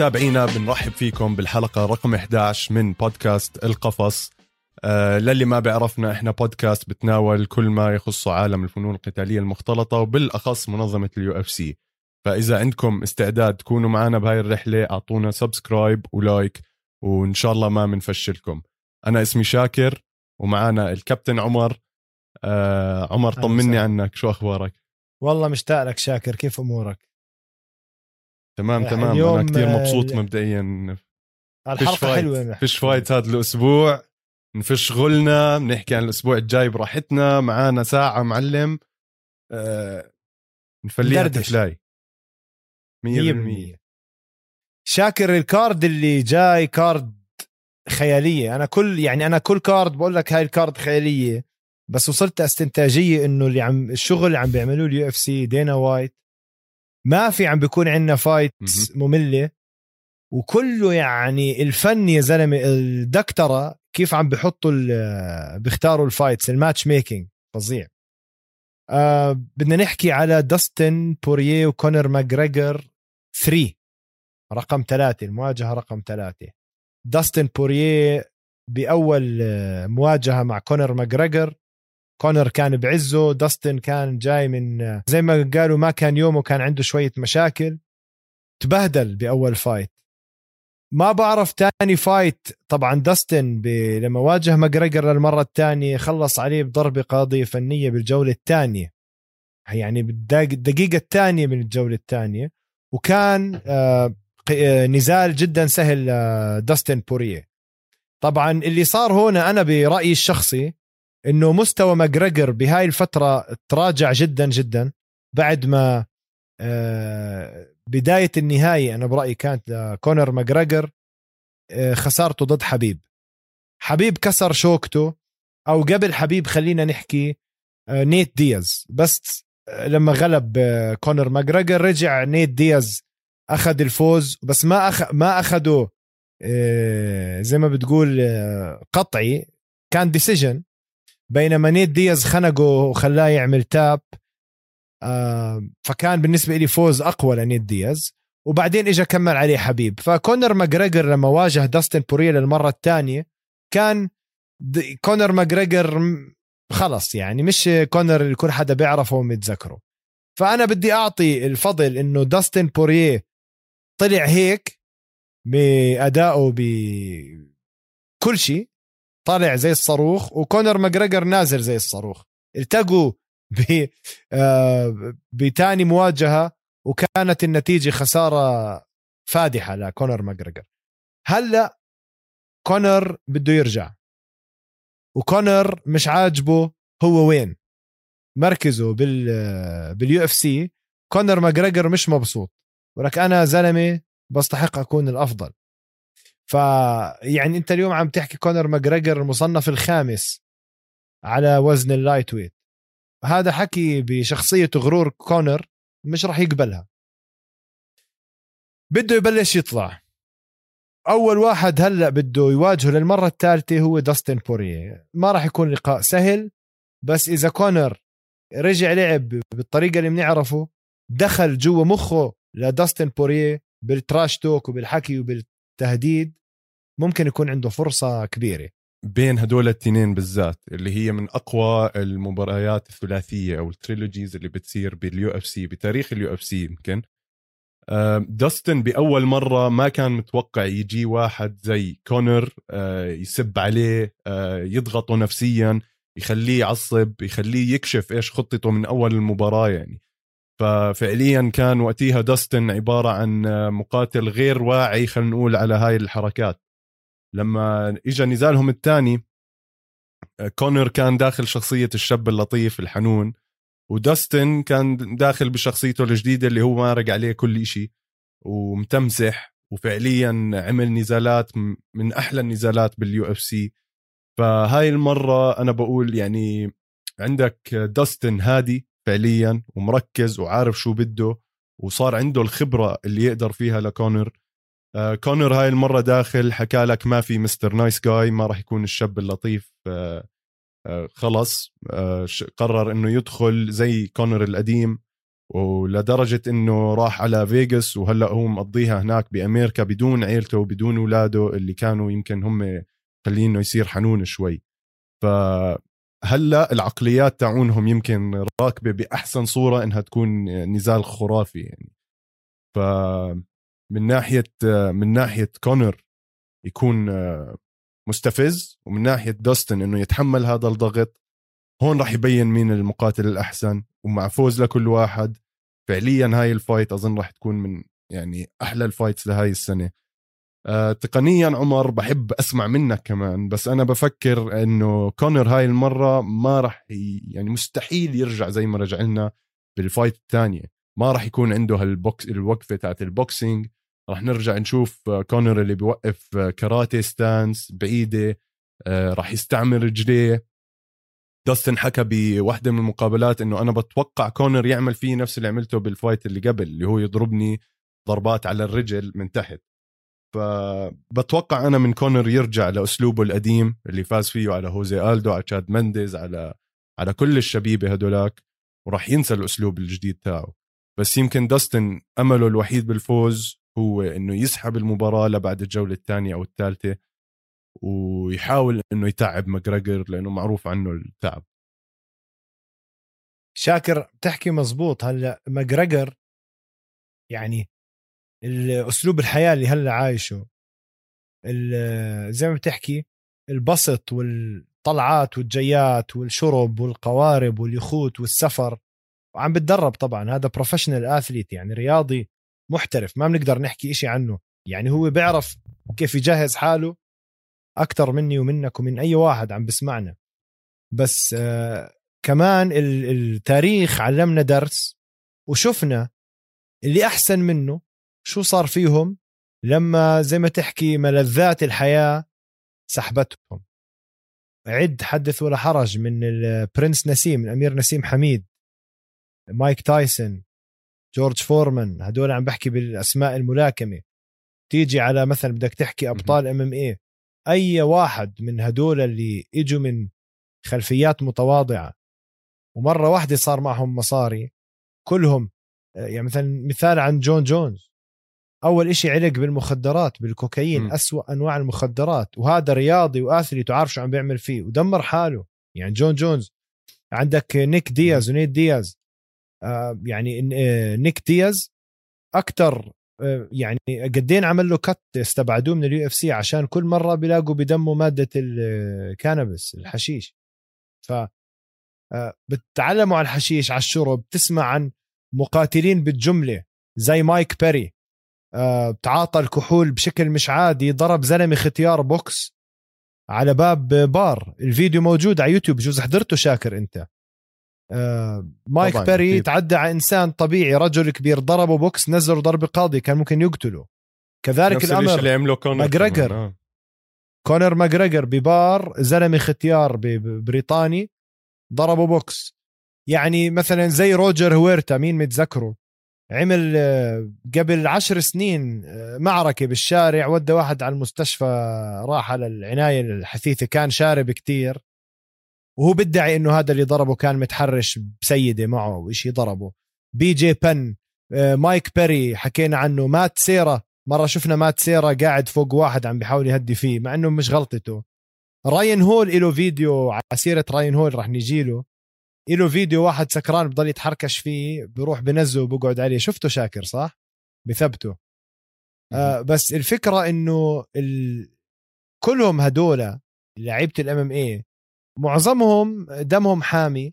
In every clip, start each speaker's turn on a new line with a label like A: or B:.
A: متابعينا بنرحب فيكم بالحلقة رقم 11 من بودكاست القفص. آه للي ما بيعرفنا إحنا بودكاست بتناول كل ما يخص عالم الفنون القتالية المختلطة وبالأخص منظمة ال UFC فإذا عندكم استعداد تكونوا معنا بهاي الرحلة أعطونا subscribe و like وإن شاء الله ما منفشلكم. أنا اسمي شاكر ومعانا الكابتن عمر. آه عمر طمني عنك شو أخبارك؟
B: والله مشتاق لك شاكر كيف أمورك؟
A: تمام تمام. اليوم أنا كثير مبسوط مبدئيا.
B: الحلقة حلوة
A: فيش fight هذا الأسبوع. نفش غلنا بنحكي عن الأسبوع الجاي براحتنا. معانا ساعة معلم. آه نفليها تفلاي
B: 100% شاكر ال card اللي جاي card خيالية. أنا كل يعني أنا كل card بقول لك هاي ال card خيالية بس وصلت استنتاجية إنه اللي عم الشغل اللي عم بيعملوه ال UFC دينا وايت. ما في عم بيكون عندنا fight مملة. وكله يعني الفن يا زلمة الدكتره كيف عم بحطوا بيختاروا ال fights ال matchmaking فظيع. آه بدنا نحكي على داستن بوريه وكونر ماجريجر 3 رقم ثلاثة المواجهة رقم ثلاثة. داستن بوريه بأول آه، مواجهة مع كونر ماجريجر كونر كان بعزه داستن كان جاي من زي ما قالوا ما كان يومه كان عنده شوية مشاكل. تبهدل بأول fight ما بعرف تاني fight طبعا داستن لما واجه ماجريجر للمرة الثانية خلص عليه بضربة قاضية فنية بالجولة الثانية يعني بالدقيقة الثانية من الجولة الثانية وكان آه، آه، نزال جدا سهل داستن بورية. طبعا اللي صار هنا أنا برأيي الشخصي إنه مستوى ماجريجر بهاي الفترة تراجع جدا جدا بعد ما آه، بداية النهايه أنا برأيي كانت كونر ماجريجر آه، خسارته ضد حبيب. حبيب كسر شوكته أو قبل حبيب خلينا نحكي آه، نيت دياز. بس لما غلب كونر ماجريجر رجع نيت دياز أخذ الفوز. بس ما أخ... ما أخذه زي ما بتقول قطعي كان decision بينما نيت دياز خنقه وخلاه يعمل tap آه فكان بالنسبة لي فوز أقوى لنيت دياز. وبعدين اجى كمل عليه حبيب. فكونر ماجريجر لما واجه داستن بوريه للمرة الثانية كان كونر ماجريجر خلص يعني مش كونر اللي كل حدا بيعرفه ومتذكره فأنا بدي أعطي الفضل إنه داستن بوريه طلع هيك بأدائه بكل شيء. طالع زي الصاروخ وكونر ماجريجر نازل زي الصاروخ. التقوا ب آه، بتاني مواجهة وكانت النتيجة خسارة فادحة لكونر ماجريجر. هلأ كونر بده يرجع. وكونر مش عاجبه هو وين. مركزه بال بال UFC كونر ماجريجر مش مبسوط. ولك أنا زلمة بستحق أكون الأفضل. فيعني انت اليوم عم تحكي كونر ماجريجر المصنف الخامس على وزن ال lightweight. هذا حكي بشخصية غرور كونر مش راح يقبلها. بده يبلش يطلع. أول واحد هلأ بده يواجهه للمرة الثالثة هو داستن بوريه ما راح يكون لقاء سهل بس إذا كونر رجع لعب بالطريقة اللي بنعرفه دخل جوا مخه لداستن بوريه بال trash talk وبالحكي وبالتهديد ممكن يكون عنده فرصة كبيرة.
A: بين هدول التنين بالذات اللي هي من أقوى المباريات الثلاثية أو ال trilogies اللي بتصير بال UFC بتاريخ ال UFC يمكن. داستن بأول مرة ما كان متوقع يجي واحد زي كونر آه، يسب عليه آه، يضغطه نفسيا يخليه يعصب يخليه يكشف إيش خطته من أول المباراة يعني. ففعليا كان وقتها داستن عبارة عن آه، مقاتل غير واعي خلينا نقول على هاي الحركات. لما اجى نزالهم الثاني كونر كان داخل شخصية الشاب اللطيف الحنون وداستن كان داخل بشخصيته الجديدة اللي هو مارق عليه كل إشي ومتمسح وفعليا عمل نزالات من أحلى النزالات بال UFC. فهاي المرة أنا بقول يعني عندك داستن هادي فعليا ومركز وعارف شو بده وصار عنده الخبرة اللي يقدر فيها لكونر. آه كونر هاي المرة داخل حكى لك ما في Mister Nice Guy ما راح يكون الشاب اللطيف آه آه خلص قرر إنه يدخل زي كونر القديم ولدرجة إنه راح على فيغاس وهلأ هو مقضيها هناك بأمريكا بدون عيلته وبدون اولاده اللي كانوا يمكن هم خلينه يصير حنون شوي. فهلأ العقليات تاعونهم يمكن راكبة بأحسن صورة إنها تكون نزال خرافي يعني. ف من ناحية من ناحية كونر يكون مستفز ومن ناحية داستن إنه يتحمل هذا الضغط هون راح يبين مين المقاتل الأحسن ومع فوز لكل واحد. فعليا هاي ال fight أظن راح تكون من يعني أحلى ال fights لهاي السنة. آه تقنيا عمر بحب أسمع منك كمان بس أنا بفكر إنه كونر هاي المرة ما راح يعني مستحيل يرجع زي ما رجع لنا بال fight الثانية. ما راح يكون عنده هال box الوقفة تاعت ال boxing. راح نرجع نشوف كونر اللي بيوقف كاراتيه stance بعيدة آه راح يستعمل رجليه. داستن حكى بوحدة من المقابلات إنه أنا بتوقع كونر يعمل فيه نفس اللي عملته بال fight اللي قبل اللي هو يضربني ضربات على الرجل من تحت. فبتوقع أنا من كونر يرجع لأسلوبه القديم اللي فاز فيه على جوزي ألدو على تشاد مندز على على كل الشبيبة هدولاك وراح ينسى الأسلوب الجديد تاعه. بس يمكن داستن أمله الوحيد بالفوز هو إنه يسحب المباراة لبعد الجولة الثانية أو الثالثة ويحاول إنه يتعب ماجريجر لأنه معروف عنه التعب.
B: شاكر بتحكي مزبوط. هلأ ماجريجر يعني الأسلوب الحياة اللي هلأ عايشه زي ما بتحكي البسط والطلعات والجيات والشرب والقوارب واليخوت والسفر وعم بتدرب طبعا. هذا بروفيشنال اثليت يعني رياضي محترف ما بنقدر نحكي إشي عنه. يعني هو بيعرف كيف يجهز حاله أكثر مني ومنك ومن أي واحد عم بسمعنا. بس آه كمان التاريخ علمنا درس وشفنا اللي أحسن منه شو صار فيهم لما زي ما تحكي ملذات الحياة سحبتهم. عد حدث ولا حرج من ال prince نسيم الأمير نسيم حميد مايك تايسون. جورج فورمان هدول عم بحكي بالأسماء الملاكمة. تيجي على مثلا بدك تحكي أبطال MMA أي واحد من هدول اللي إجوا من خلفيات متواضعة ومرة واحدة صار معهم مصاري كلهم يعني مثلا مثال عن جون جونز. أول إشي علق بالمخدرات بالكوكايين م. أسوأ أنواع المخدرات وهذا رياضي و athlete وعارف شو عم بيعمل فيه ودمر حاله. يعني جون جونز عندك نيك دياز ونيت دياز. يعني آه نيك دياز أكثر آه يعني قدين عمل له cut استبعدوه من ال UFC عشان كل مرة بيلاقوا بدمه مادة ال cannabis الحشيش. ف آه، بتتعلموا على الحشيش على الشرب تسمع عن مقاتلين بالجملة زي مايك بيري آه، تعاطى الكحول بشكل مش عادي ضرب زلمة ختيار بوكس على باب بار. الفيديو موجود على يوتيوب جوز حضرته شاكر أنت؟ آه، مايك بيري أكيد. تعدى على إنسان طبيعي رجل كبير ضربه بوكس نزله ضرب قاضي كان ممكن يقتله. كذلك الأمر
A: اللي عمله كونر
B: ماجريجر. آه. كونر ماجريجر ببار زلمة ختيار بريطاني ضربه بوكس. يعني مثلا زي روجر هويرتا مين متذكره؟ عمل آه، قبل عشر سنين آه، معركة بالشارع ودى واحد على المستشفى راح على العناية الحثيثة كان شارب كتير. وهو بدعي إنه هذا اللي ضربه كان متحرش بسيدة معه وإشي ضربه. بي جي بين آه، مايك بيري حكينا عنه. مات سيرا مرة شفنا مات سيرا قاعد فوق واحد عم بيحاول يهدي فيه مع إنه مش غلطته. رايان هول له فيديو على سيرة رايان هول رح نجي له له فيديو واحد سكران بضل يتحركش فيه بروح بنزله وبقعد عليه. شفته شاكر صح؟ بثبته. آه بس الفكرة إنه ال... كلهم هدول لعيبة ال MMA معظمهم دمهم حامي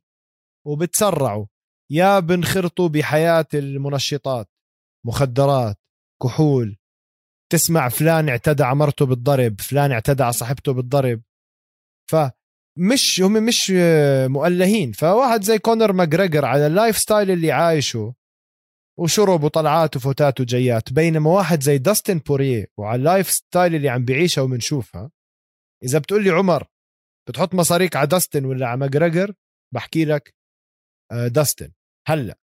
B: وبتسرعوا. يا بنخرطوا بحياة المنشطات مخدرات كحول. تسمع فلان اعتدى على مرته بالضرب فلان اعتدى على صاحبته بالضرب. ف مش هم مش مؤلهين. فواحد زي كونر ماجريجر على ال lifestyle اللي عايشه وشرب وطلعات وفوتات وجيات بينما واحد زي داستن بوريه وعلى ال lifestyle اللي عم بعيشها وبنشوفها إذا بتقول لي عمر بتحط مصاريك على داستن ولا على ماجريجر بحكي لك آه، داستن هلأ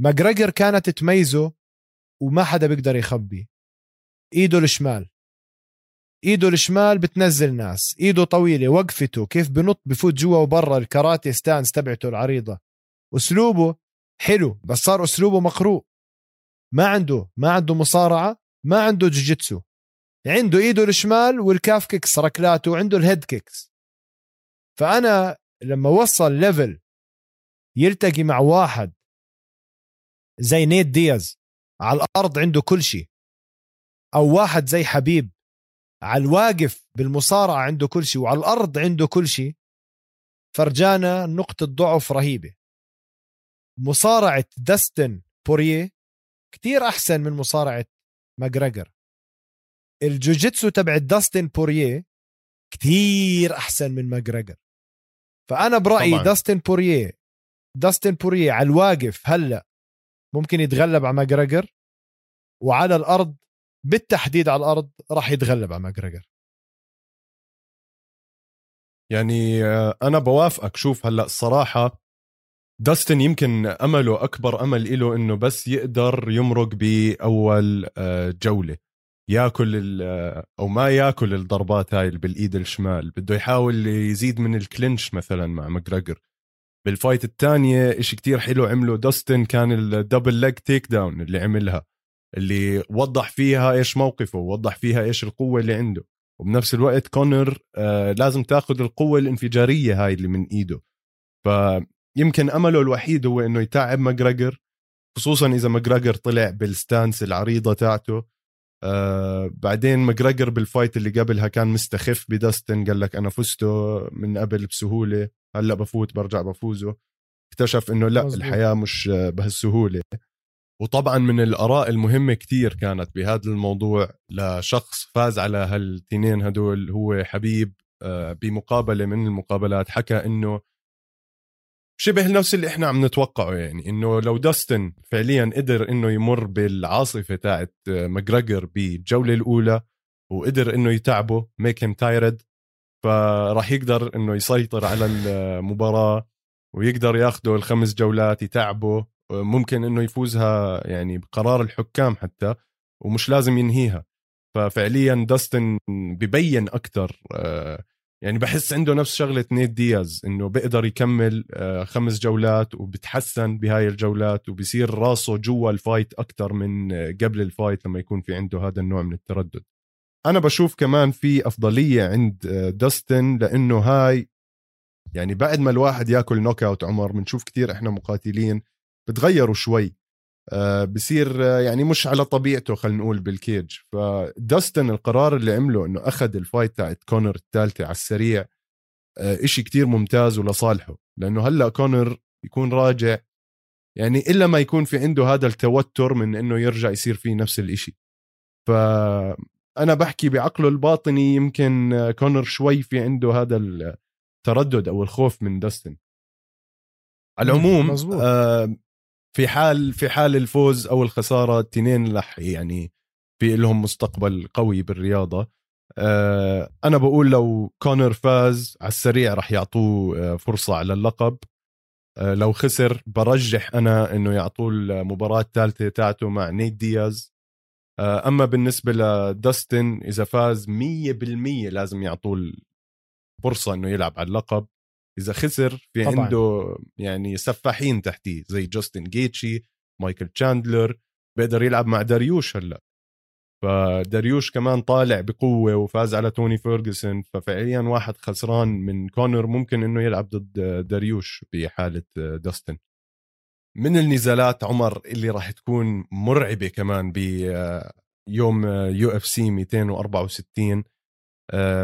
B: ماجريجر كانت تميزه وما حدا بيقدر يخبي. إيده الشمال. إيده الشمال بتنزل ناس. إيده طويلة وقفته كيف بنط بفوت جوا وبرا الكاراتيه stance تبعته العريضة. أسلوبه حلو بس صار أسلوبه مقروء. ما عنده ما عنده مصارعة ما عنده جوجيتسو. عنده إيده الشمال وال calf kicks ركلاته وعنده ال head kicks. فأنا لما وصل level يلتقي مع واحد زي نيت دياز على الأرض عنده كل شيء أو واحد زي حبيب على الواقف بالمصارعة عنده كل شيء وعلى الأرض عنده كل شيء فرجانا نقطة ضعف رهيبة. مصارعة داستن بوريه كتير أحسن من مصارعة ماجريجر. الجوجيتسو تبع داستن بوريه كتير أحسن من ماجريجر. فأنا برأيي طبعا. داستن بوريه داستن بوريه على الواقف هلأ ممكن يتغلب على ماجريجر وعلى الأرض بالتحديد على الأرض راح يتغلب على ماجريجر.
A: يعني آه، أنا بوافقك. شوف هلأ الصراحة داستن يمكن أمله أكبر أمل له إنه بس يقدر يمرق بأول آه، جولة. ياكل أو ما ياكل الضربات هاي بالإيد الشمال بده يحاول يزيد من ال clinch مثلا مع ماجريجر بال fight الثانية إشي كتير حلو عمله داستن كان ال double leg takedown اللي عملها اللي وضح فيها إيش موقفه ووضح فيها إيش القوة اللي عنده. وبنفس الوقت كونر آه لازم تاخذ القوة الانفجارية هاي اللي من إيده. فيمكن أمله الوحيد هو إنه يتعب ماجريجر خصوصا إذا ماجريجر طلع بال stance العريضة تاعته. آه بعدين ماجريجر بال fight اللي قبلها كان مستخف بداستن قال لك أنا فزته من قبل بسهولة هلأ بفوت برجع بفوزه اكتشف إنه لأ مزبوط. الحياة مش بهالسهولة وطبعا من الآراء المهمة كتير كانت بهذا الموضوع لشخص فاز على هالتنين هدول هو حبيب آه، بمقابلة من المقابلات حكى إنه شبه نفس اللي إحنا عم نتوقعه يعني إنه لو داستن فعليا قدر إنه يمر بالعاصفة تاعت ماجريجر بالجولة الأولى وقدر إنه يتعبه make him tired فراح يقدر إنه يسيطر على المباراة ويقدر ياخده الخمس جولات يتعبه ممكن إنه يفوزها يعني بقرار الحكام حتى ومش لازم ينهيها. ففعليا داستن ببين أكثر آه، يعني بحس عنده نفس شغلة نيت دياز إنه بيقدر يكمل آه، خمس جولات وبتحسن بهاي الجولات وبصير راسه جوا ال fight أكثر من قبل ال fight لما يكون في عنده هذا النوع من التردد. أنا بشوف كمان في أفضلية عند آه، داستن لإنه هاي يعني بعد ما الواحد ياكل knock out عمر بنشوف كثير إحنا مقاتلين بتغيروا شوي. آه بصير آه يعني مش على طبيعته خلينا نقول بال cage. فداستن القرار اللي عمله إنه أخذ ال fight تاعت كونر الثالثة على السريع آه إشي كتير ممتاز ولصالحه. لأنه هلأ كونر يكون راجع يعني إلا ما يكون في عنده هذا التوتر من إنه يرجع يصير فيه نفس الإشي. ف أنا بحكي بعقله الباطني يمكن كونر شوي في عنده هذا التردد أو الخوف من داستن. على العموم آه في حال في حال الفوز أو الخسارة التنين رح يعني في لهم مستقبل قوي بالرياضة. آه أنا بقول لو كونر فاز على السريع رح يعطوه آه فرصة على اللقب. آه لو خسر برجح أنا إنه يعطوه المباراة الثالثة تاعته مع نيت دياز. آه، أما بالنسبة لداستن إذا فاز 100% لازم يعطوه فرصة إنه يلعب على اللقب. إذا خسر في طبعاً. عنده يعني سفاحين تحتيه زي جاستن جيتشي مايكل تشاندلر بيقدر يلعب مع داريوش هلأ. فداريوش كمان طالع بقوة وفاز على توني فيرجسون ففعليا واحد خسران من كونر ممكن إنه يلعب ضد داريوش بحالة داستن. من النزالات عمر اللي راح تكون مرعبة كمان بيوم UFC 264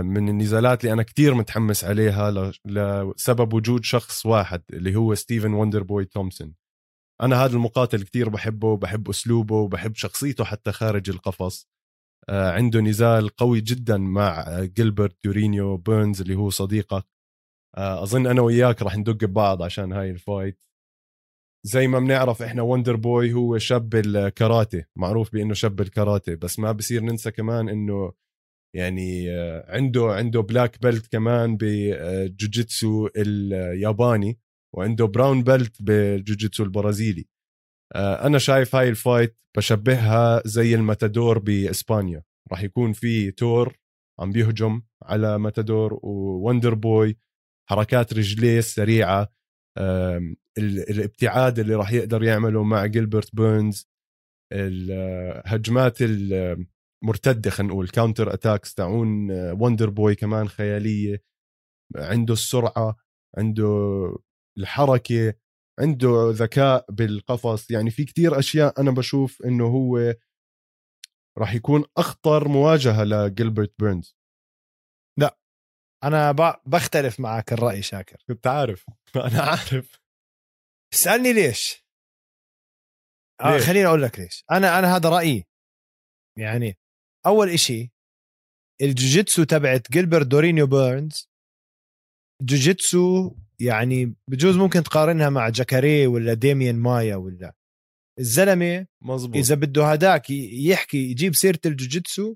A: من النزالات اللي أنا كتير متحمس عليها لسبب وجود شخص واحد اللي هو ستيفن وندر بوي تومسون. أنا هذا المقاتل كتير بحبه بحب أسلوبه وبحب شخصيته حتى خارج القفص. آه، عنده نزال قوي جدا مع جيلبرت دورينيو بيرنز اللي هو صديقك. آه، أظن أنا وياك راح ندق ببعض عشان هاي ال fight. زي ما بنعرف إحنا وندر بوي هو شاب الكاراتيه. معروف بإنه شاب الكاراتيه بس ما بصير ننسى كمان إنه يعني آه، عنده عنده black belt كمان بجوجيتسو الياباني وعنده brown belt بالجوجيتسو البرازيلي. آه، أنا شايف هاي ال fight بشبهها زي الماتادور بإسبانيا. راح يكون في تور عم بيهجم على ماتادور ووندر بوي حركات رجليه السريعة الابتعاد اللي راح يقدر يعمله مع جيلبرت بيرنز الهجمات المرتده خلينا نقول. counter attacks تاعون وندر بوي كمان خيالية. عنده السرعة عنده الحركة عنده ذكاء بالقفص. يعني في كتير أشياء أنا بشوف إنه هو راح يكون أخطر مواجهة لجيلبرت بيرنز
B: لا. أنا بختلف معك الرأي شاكر.
A: كنت عارف. أنا عارف.
B: اسالني ليش؟ آه خليني أقول لك ليش. أنا أنا هذا رأيي. يعني أول إشي الجوجيتسو تبعت جيلبرت دورينيو بيرنز جوجيتسو يعني بجوز ممكن تقارنها مع جاكاري ولا ديميان مايا ولا. الزلمة مزبوط. إذا بده هداك يحكي يجيب سيرة الجوجيتسو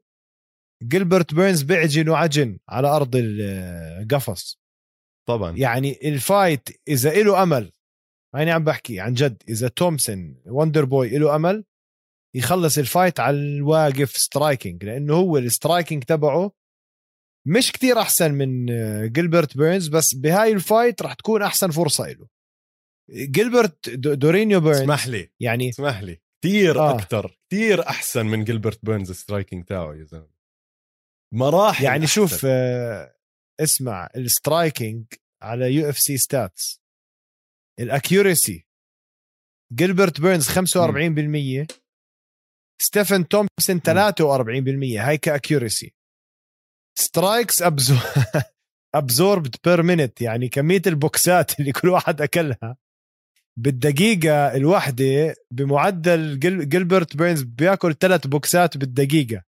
B: جيلبرت بيرنز بيعجن وعجن على أرض القفص.
A: طبعا.
B: يعني ال fight إذا له أمل هيني عم بحكي عن جد إذا تومسون وندر بوي له أمل يخلص الفايت على الواقف striking لأنه هو ال striking تبعه مش كتير أحسن من جيلبرت بيرنز بس بهاي ال fight راح تكون أحسن فرصة له. جيلبرت دورينيو بيرنز
A: اسمح لي.
B: يعني
A: اسمح لي. كثير آه. أكثر كثير أحسن من جيلبرت بيرنز striking تاعه يا زلمة. مراحل
B: يعني أحسن. شوف آه اسمع ال striking على UFC stats ال accuracy جيلبرت بيرنز 45% ستيفن تومسون 43% هاي ك accuracy. strikes absorbed per minute. يعني كمية البوكسات اللي كل واحد أكلها. بالدقيقة الواحدة بمعدل جيلبرت بيرنز بياكل ثلاث بوكسات بالدقيقة.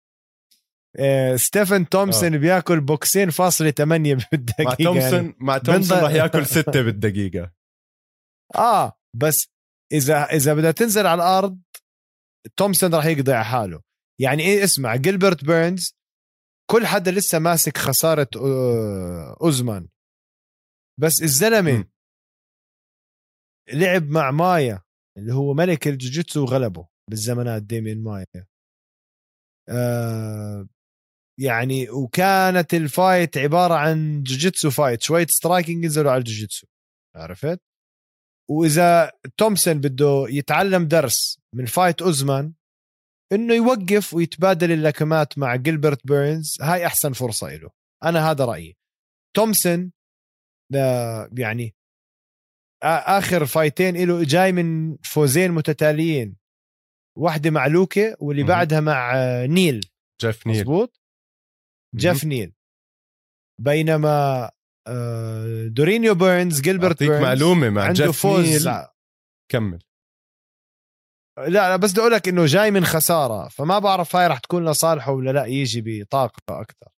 B: آه، ستيفن تومسون آه. بياكل بوكسين فاصلة ثمانية بالدقيقة
A: مع تومسون يعني مع تومسون راح ياكل ستة بالدقيقة.
B: آه بس اذا إذا بدها تنزل على الأرض تومسون راح يقضي على حاله. يعني إيه اسمع جيلبرت بيرنز كل حدا لسه ماسك خسارة آه، أوزمان. بس الزلمة لعب مع مايا اللي هو ملك الجوجيتسو وغلبه بالزمانات ديميان مايا. آه يعني وكانت ال fight عبارة عن جوجيتسو fight شوية striking نزلوا على الجوجيتسو. عرفت؟ وإذا تومسون بده يتعلم درس من fight أوزمان إنه يوقف ويتبادل اللكمات مع جيلبرت بيرنز هاي أحسن فرصة له أنا هذا رأيي. تومسون يعني آخر فايتين له جاي من فوزين متتاليين. واحدة مع لوكي واللي بعدها مع نيل.
A: جيف نيل.
B: مزبوط جيف نيل. بينما آه، دورينيو بيرنز جيلبرت بيرنز
A: معلومة مع عنده جيف فوز. نيل. كمل.
B: لا لا بس بدي أقول لك إنه جاي من خسارة فما بعرف هاي راح تكون لصالحه ولا لا يجي بطاقة أكثر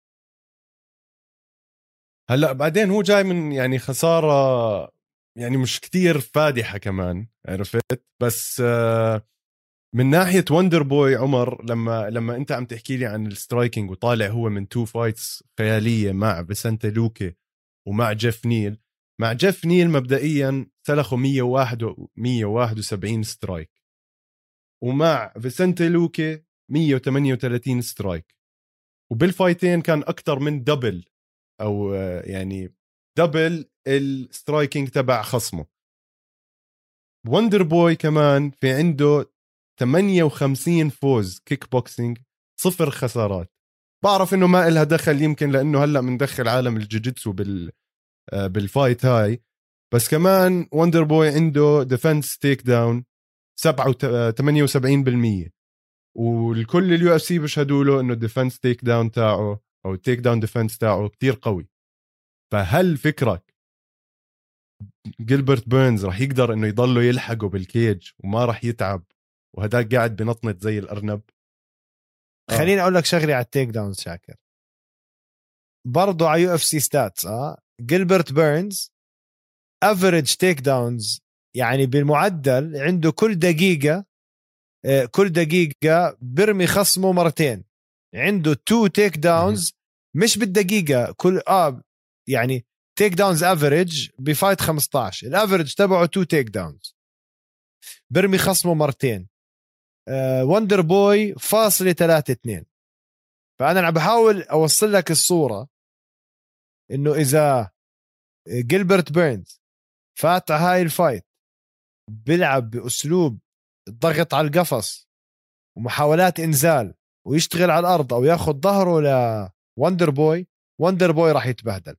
A: هلأ بعدين هو جاي من يعني خسارة يعني مش كتير فادحة كمان عرفت؟ بس آه، من ناحية وندر بوي عمر لما لما أنت عم تحكي لي عن ال striking وطالع هو من two fights خيالية مع فيسنتي لوكي ومع جيف نيل. مع جيف نيل مبدئيا سلخوا 101 171 strike. ومع فيسنتي لوكي 138 strike. وبالفايتين كان أكثر من double أو يعني double ال striking تبع خصمه. وندر بوي كمان في عنده 58 فوز كيك بوكسينج صفر خسارات. بعرف إنه ما إلها دخل يمكن لأنه هلأ بندخل عالم الجوجيتسو بال آه، بال fight هاي. بس كمان وندر بوي عنده defense takedown 78% والكل ال UFC بيشهدوا له إنه ال defense takedown تاعه أو ال takedown defense تاعه كتير قوي. فهل فكرك جيلبرت بيرنز راح يقدر إنه يضله يلحقه بال cage وما راح يتعب وهداك قاعد بنطنط زي
B: الأرنب. خليني أقول لك شغله على ال takedown شاكر برضه على UFC stats آه. جيلبرت بيرنز average takedowns يعني بالمعدل عنده كل دقيقة آه، كل دقيقة برمي خصمه مرتين. عنده two takedowns مش بالدقيقة كل آه يعني takedowns average ب fight 15 ال average تبعه two takedowns برمي خصمه مرتين. وندر بوي فاصلة ثلاثة اثنين. فأنا عم بحاول أوصل لك الصورة إنه إذا جيلبرت بيرنز فات على هاي ال fight بيلعب بأسلوب الضغط على القفص ومحاولات إنزال ويشتغل على الأرض أو ياخذ ظهره لوندر بوي وندر بوي راح يتبهدل.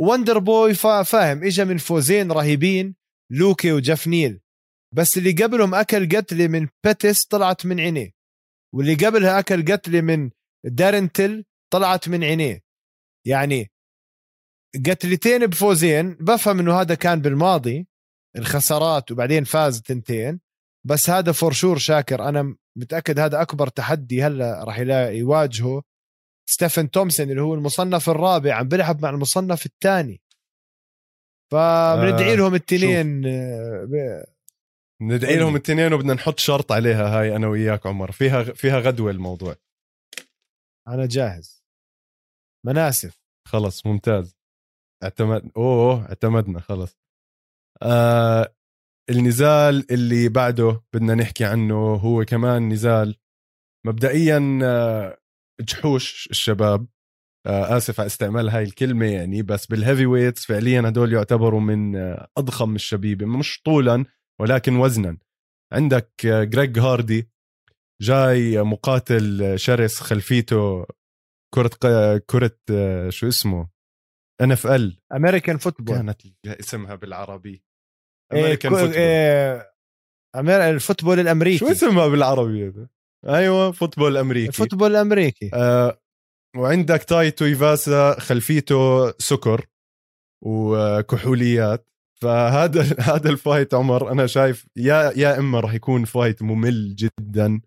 B: وندر بوي فاهم اجى من فوزين رهيبين لوكي وجيف نيل. بس اللي قبلهم أكل قتله من بيتيس طلعت من عينيه. واللي قبلها أكل قتله من دارين تيل طلعت من عينيه. يعني قتلتين بفوزين بفهم إنه هذا كان بالماضي الخسارات وبعدين فاز تنتين بس هذا for sure شاكر. أنا متأكد هذا أكبر تحدي هلأ راح يواجهه ستيفن تومسون اللي هو المصنف الرابع عم بيلعب مع المصنف الثاني. فبندعي آه لهم التنين
A: آه ندعي لهم التنين وبدنا نحط شرط عليها هاي أنا وياك عمر. فيها فيها غدوة الموضوع.
B: أنا جاهز. مناسف.
A: خلص ممتاز. اعتمد أوه اعتمدنا خلص. آه النزال اللي بعده بدنا نحكي عنه هو كمان نزال مبدئيا آه جحوش الشباب. آه آسف على استعمال هاي الكلمة يعني بس بال heavyweights فعليا هدول يعتبروا من آه أضخم الشبيبة مش طولا ولكن وزنا. عندك آه جريج هاردي جاي مقاتل شرس خلفيته كرة كرة آه، شو اسمه؟ NFL
B: American football
A: كانت اسمها بالعربي. امريكان
B: إيه football إيه ال football الأمريكي.
A: شو اسمها بالعربي هذا؟ أيوه football أمريكي.
B: ال football الأمريكي.
A: آه وعندك تاي تويفاسا خلفيته سكر وكحوليات فهذا هذا ال fight عمر أنا شايف يا يا إما راح يكون fight ممل جدا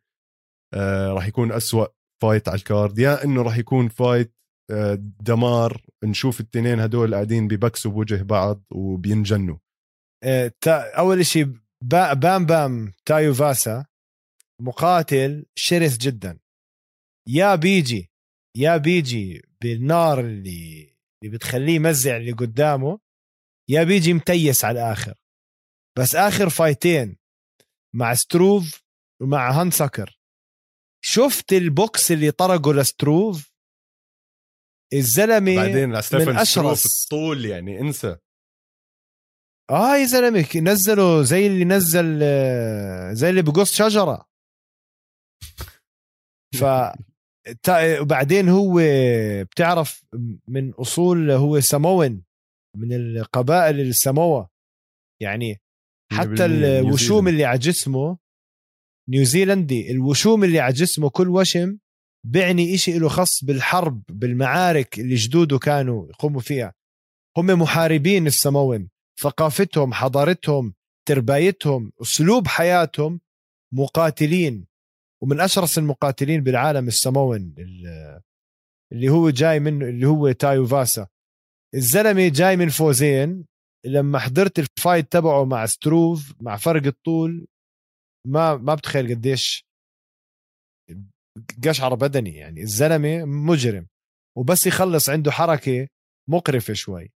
A: آه راح يكون أسوأ fight على ال card يا إنه راح يكون fight آه دمار نشوف التنين هدول قاعدين ببكسوا بوجه بعض وبينجنوا.
B: آه أول شيء بام بام تاي تويفاسا مقاتل شرس جدا. يا بيجي يا بيجي بالنار اللي اللي بتخليه يمزع اللي قدامه يا بيجي متيس على الآخر. بس آخر فايتين مع ستروف ومع هانساكر شفت البوكس اللي طرقه لستروف؟ الزلمة
A: بعدين من أشرس. الطول يعني انسى.
B: آه يا زلمة نزله زي اللي نزل زي اللي بقص شجرة. ف وبعدين هو بتعرف من أصول هو سموان من القبائل السموا يعني حتى الوشوم اللي على جسمه نيوزيلندي الوشوم اللي على جسمه كل وشم بيعني إشي له خص بالحرب بالمعارك اللي جدوده كانوا يقوموا فيها. هم محاربين السمون ثقافتهم حضارتهم تربايتهم أسلوب حياتهم مقاتلين. ومن أشرس المقاتلين بالعالم السمون اللي هو جاي منه اللي هو تاي تويفاسا. الزلمة جاي من فوزين. لما حضرت ال fight تبعه مع ستروف مع فرق الطول ما ما بتخيل قديش قشعر بدني. يعني الزلمة مجرم. وبس يخلص عنده حركة مقرفة شوي.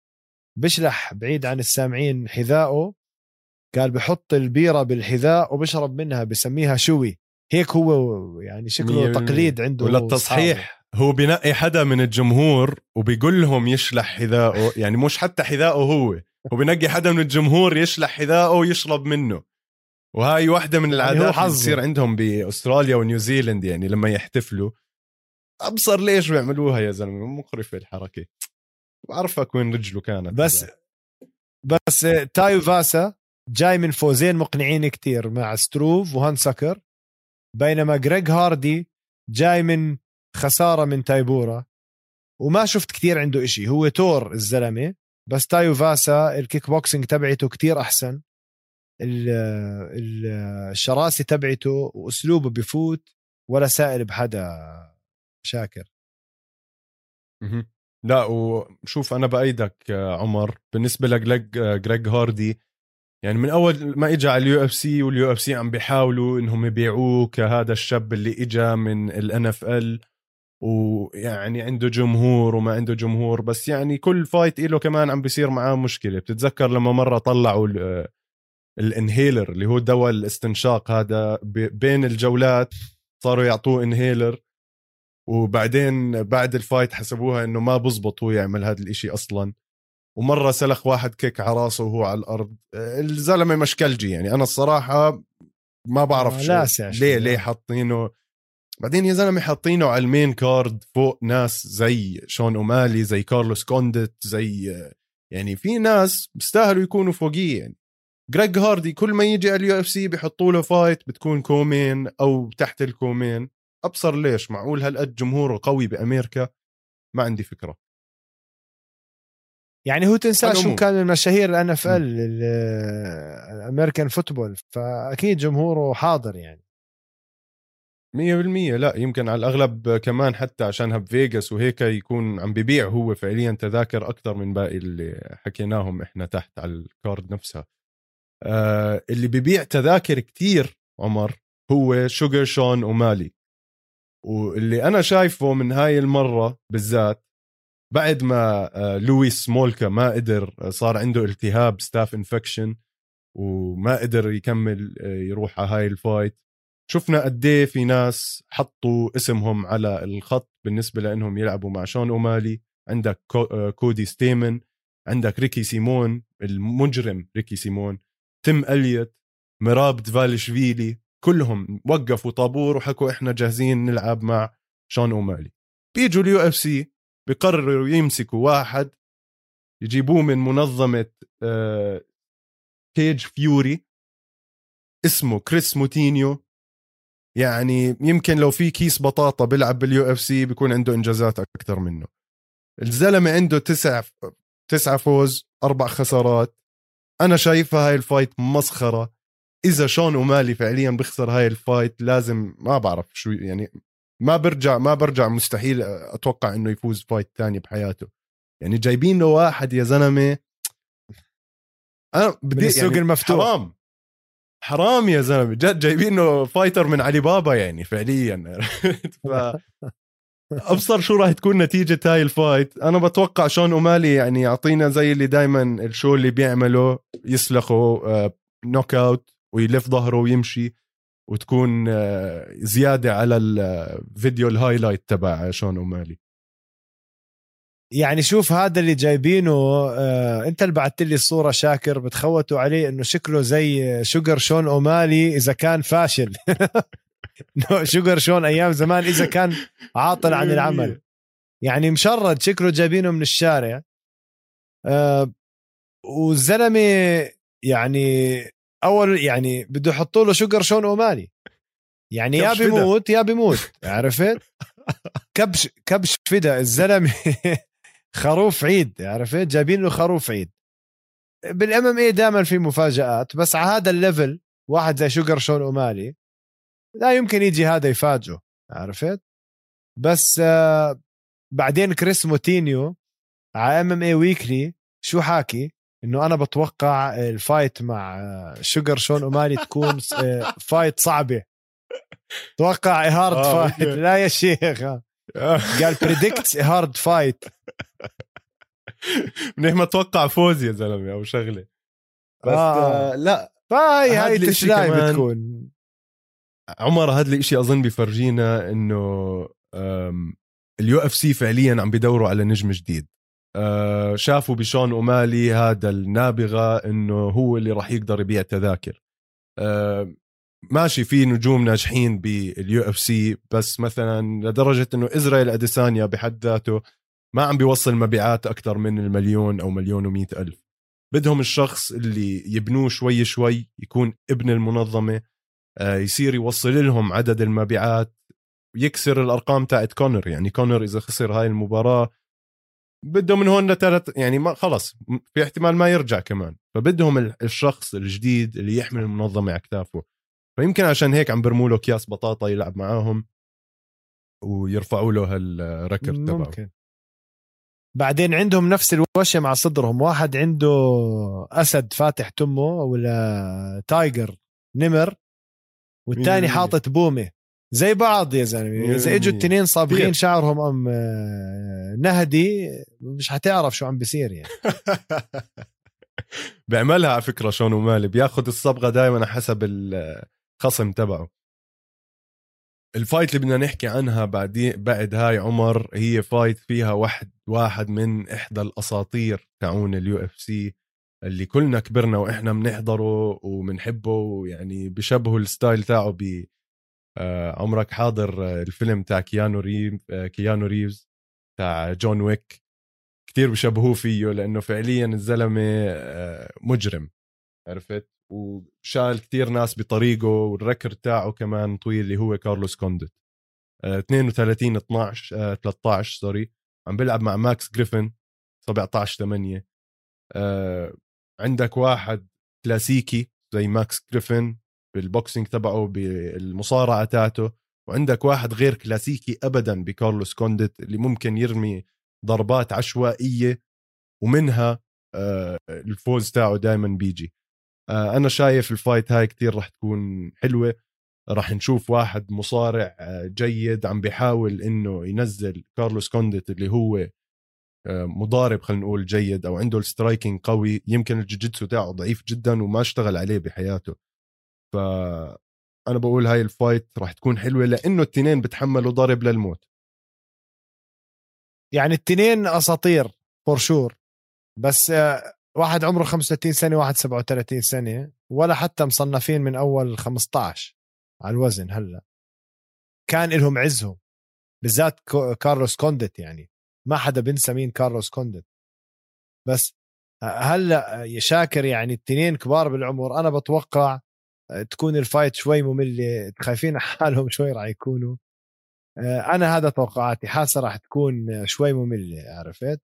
B: بشلح بعيد عن السامعين حذائه قال بحط البيرة بالحذاء وبشرب منها بسميها shoey. هيك هو يعني شكله تقليد عنده
A: وللتصحيح هو بنقي حدا من الجمهور وبيقول لهم يشلح حذائه يعني مش حتى حذائه هو هو بنقي حدا من الجمهور يشلح حذائه ويشرب منه. وهاي واحدة من يعني العادات يعني اللي بتصير عندهم بأستراليا ونيوزيلند يعني لما يحتفلوا. أبصر ليش بيعملوها يا زلمة؟ مقرفة الحركة. بعرفك وين رجله كانت.
B: بس بس تايو فاسا جاي من فوزين مقنعين كتير مع ستروف وهانساكر بينما جريج هاردي جاي من خسارة من تايبورا. وما شفت كتير عنده إشي. هو تور الزلمة بس تايو فاسا الكيك بوكسينج تبعته كتير أحسن. الشراسة تبعته وأسلوبه بفوت ولا سائل بحدا شاكر.
A: لا وشوف أنا بأيدك عمر. بالنسبة لجريج هاردي يعني من أول ما اجى على ال UFC وال UFC عم بيحاولوا إنهم يبيعوه كهذا الشاب اللي اجى من ال NFL ويعني عنده جمهور وما عنده جمهور بس يعني كل fight له كمان عم بيصير معاه مشكلة. بتتذكر لما مرة طلعوا ال inhaler اللي هو دواء الاستنشاق هذا بين الجولات صاروا يعطوه inhaler وبعدين بعد ال fight حسبوها إنه ما بزبط هو يعمل هذا الإشي أصلا. ومرة سلخ واحد kick على راسه وهو على الأرض. الزلمة مشكلجي يعني. أنا الصراحة ما بعرف
B: آه،
A: شو ليه. ليه حاطينه بعدين يا زلمة حاطينه على ال main card فوق ناس زي شون أومالي زي كارلوس كوندت زي يعني في ناس بيستاهلوا يكونوا فوقيه يعني. جريج هاردي كل ما يجي على ال UFC بيحطوا له fight بتكون co-main أو تحت ال co-main. أبصر ليش؟ معقول هالقد جمهوره قوي بامريكا ما عندي فكرة.
B: يعني هو تنسى شو. كان المشاهير ال NFL ال American football فأكيد جمهوره حاضر يعني.
A: مية بالمية. لا يمكن على الأغلب كمان حتى عشانها بفيغاس وهيك يكون عم ببيع هو فعليا تذاكر أكثر من باقي اللي حكيناهم إحنا تحت على ال card نفسها. آه اللي ببيع تذاكر كتير عمر هو شوجر شون أومالي. واللي أنا شايفه من هاي المرة بالذات بعد ما آه لويس سمولكا ما قدر آه، صار عنده التهاب staph infection وما قدر يكمل آه، يروح على هاي ال fight شفنا قد إيه في ناس حطوا اسمهم على الخط بالنسبة لإنهم يلعبوا مع شون أومالي عندك آه، كودي ستيمن عندك ريكي سيمون المجرم ريكي سيمون تيم إليوت مراب دفالشفيلي كلهم وقفوا طابور وحكوا إحنا جاهزين نلعب مع شون أومالي. بيجوا ال UFC بقرروا يمسكوا واحد يجيبوه من منظمة آه، Cage Fury اسمه كريس موتينيو. يعني يمكن لو في كيس بطاطا بيلعب بال UFC بيكون عنده إنجازات أكثر منه. الزلمة عنده تسع تسعة فوز أربع خسارات. أنا شايفها هاي ال fight مسخرة. إذا شون أومالي فعليا بيخسر هاي ال fight لازم ما بعرف شو يعني ما برجع ما برجع مستحيل أتوقع إنه يفوز fight ثاني بحياته. يعني جايبين له واحد يا زلمة. أنا بدي
B: السوق
A: يعني
B: المفتوح.
A: حرام. حرام يا زلمة. جد جايبين له fighter من علي بابا يعني فعليا. ف أبصر شو راح تكون نتيجة هاي ال fight أنا بتوقع شون أومالي يعني يعطينا زي اللي دائما ال show اللي بيعمله يسلخه آه، knockout ويلف ظهره ويمشي وتكون آه، زيادة على الفيديو ال highlight تبع شون أومالي.
B: يعني شوف هذا اللي جايبينه آه انت اللي بعثت لي الصورة شاكر بتخوتوا عليه إنه شكله زي شوجر شون أومالي إذا كان فاشل. شوجر شون أيام زمان إذا كان عاطل عن العمل. يعني مشرد شكله جايبينه من الشارع. آه والزلمة يعني أول يعني بده يحطوا له شوجر شون أومالي. يعني يا. بيموت يا بيموت عرفت؟ كبش كبش فدا. الزلمة خروف عيد عرفت؟ جايبين له خروف عيد. بال MMA دائما في مفاجآت بس على هذا ال level واحد زي شوجر شون أومالي لا يمكن يجي هذا يفاجئه عرفت؟ بس آه بعدين كريس موتينيو على MMA Weekly شو حاكي؟ إنه أنا بتوقع ال fight مع آه، شوجر شون أومالي تكون آه، fight صعبة. توقع hard
A: آه، fight.
B: لا يا شيخ. آه. قال بريدكت هارد فايت
A: منيح ما توقع فوز يا زلمة أو شغلة. بس
B: آه.
A: آه. لا.
B: فهي هاي تشلاي بتكون.
A: عمر هذا الإشي أظن بفرجينا إنه ال UFC فعليا عم بدوروا على نجم جديد. آه، شافوا بشون أومالي هذا النابغة إنه هو اللي راح يقدر يبيع تذاكر آه، ماشي في نجوم ناجحين بال UFC بس مثلا لدرجة إنه إسرائيل أديسانيا بحد ذاته ما عم بيوصل مبيعات أكثر من المليون أو مليون ومئة ألف. بدهم الشخص اللي يبنوه شوي شوي يكون ابن المنظمة آه، يصير يوصل لهم عدد المبيعات ويكسر الأرقام تاعت كونر. يعني كونر إذا خسر هاي المباراة بده من هون لثلاث يعني ما خلص في احتمال ما يرجع كمان. فبدهم ال- الشخص الجديد اللي يحمل المنظمة على كتافه. فيمكن عشان هيك عم برموا له أكياس بطاطا يلعب معاهم ويرفعوا له هالركب تبعه.
B: ممكن. بعدين عندهم نفس الوشم على صدرهم. واحد عنده أسد فاتح تمه ولا tiger نمر والتاني
A: مية
B: حاطط بومة. زي بعض يا زلمة.
A: مية
B: إذا
A: إجوا.
B: التنين صابغين. شعرهم أم آه، نهدي مش حتعرف شو عم بيصير يعني.
A: بيعملها على فكرة شون أومالي بياخذ الصبغة دائما حسب الخصم تبعه. ال fight اللي بدنا نحكي عنها بعدين بعد هاي عمر هي fight فيها واحد واحد من إحدى الأساطير تاعون ال UFC اللي كلنا كبرنا وإحنا بنحضره وبنحبه ويعني بشبهه ال style تاعه ب آه، عمرك حاضر آه، الفيلم تاع كيانو ريفز آه، كيانو ريفز تاع جون ويك. كتير بشبهوه فيه لأنه فعليا الزلمة مجرم. عرفت؟ وشال كتير ناس بطريقه والريكورد تاعه كمان طويل اللي هو كارلوس كونديت 32 12 13 sorry. عم بيلعب مع ماكس جريفن 17 8 عندك واحد كلاسيكي زي ماكس جريفن بال boxing تبعه بالمصارعة تاعته وعندك واحد غير كلاسيكي ابدا بكارلوس كونديت اللي ممكن يرمي ضربات عشوائية ومنها آه، الفوز تاعه دائما بيجي. آه، أنا شايف ال fight هاي كتير رح تكون حلوة. راح نشوف واحد مصارع آه، جيد عم بيحاول إنه ينزل كارلوس كونديت اللي هو مضارب خلينا نقول جيد أو عنده ال striking قوي. يمكن الجوجيتسو تاعه ضعيف جدا وما اشتغل عليه بحياته. ف أنا بقول هاي ال fight راح تكون حلوة لأنه التنين بتحملوا ضرب للموت.
B: يعني التنين أساطير for sure بس آه، واحد عمره 35 سنة واحد 37 سنة ولا حتى مصنفين من أول 15 على الوزن هلأ. كان لهم عزهم بالذات كارلوس كونديت يعني. ما حدا بنسى مين كارلوس كونديت بس هلأ يا شاكر يعني التنين كبار بالعمر. أنا بتوقع تكون ال fight شوي مملة خايفين حالهم شوي راح يكونوا. أنا هذا توقعاتي حاسة راح تكون شوي مملة عرفت؟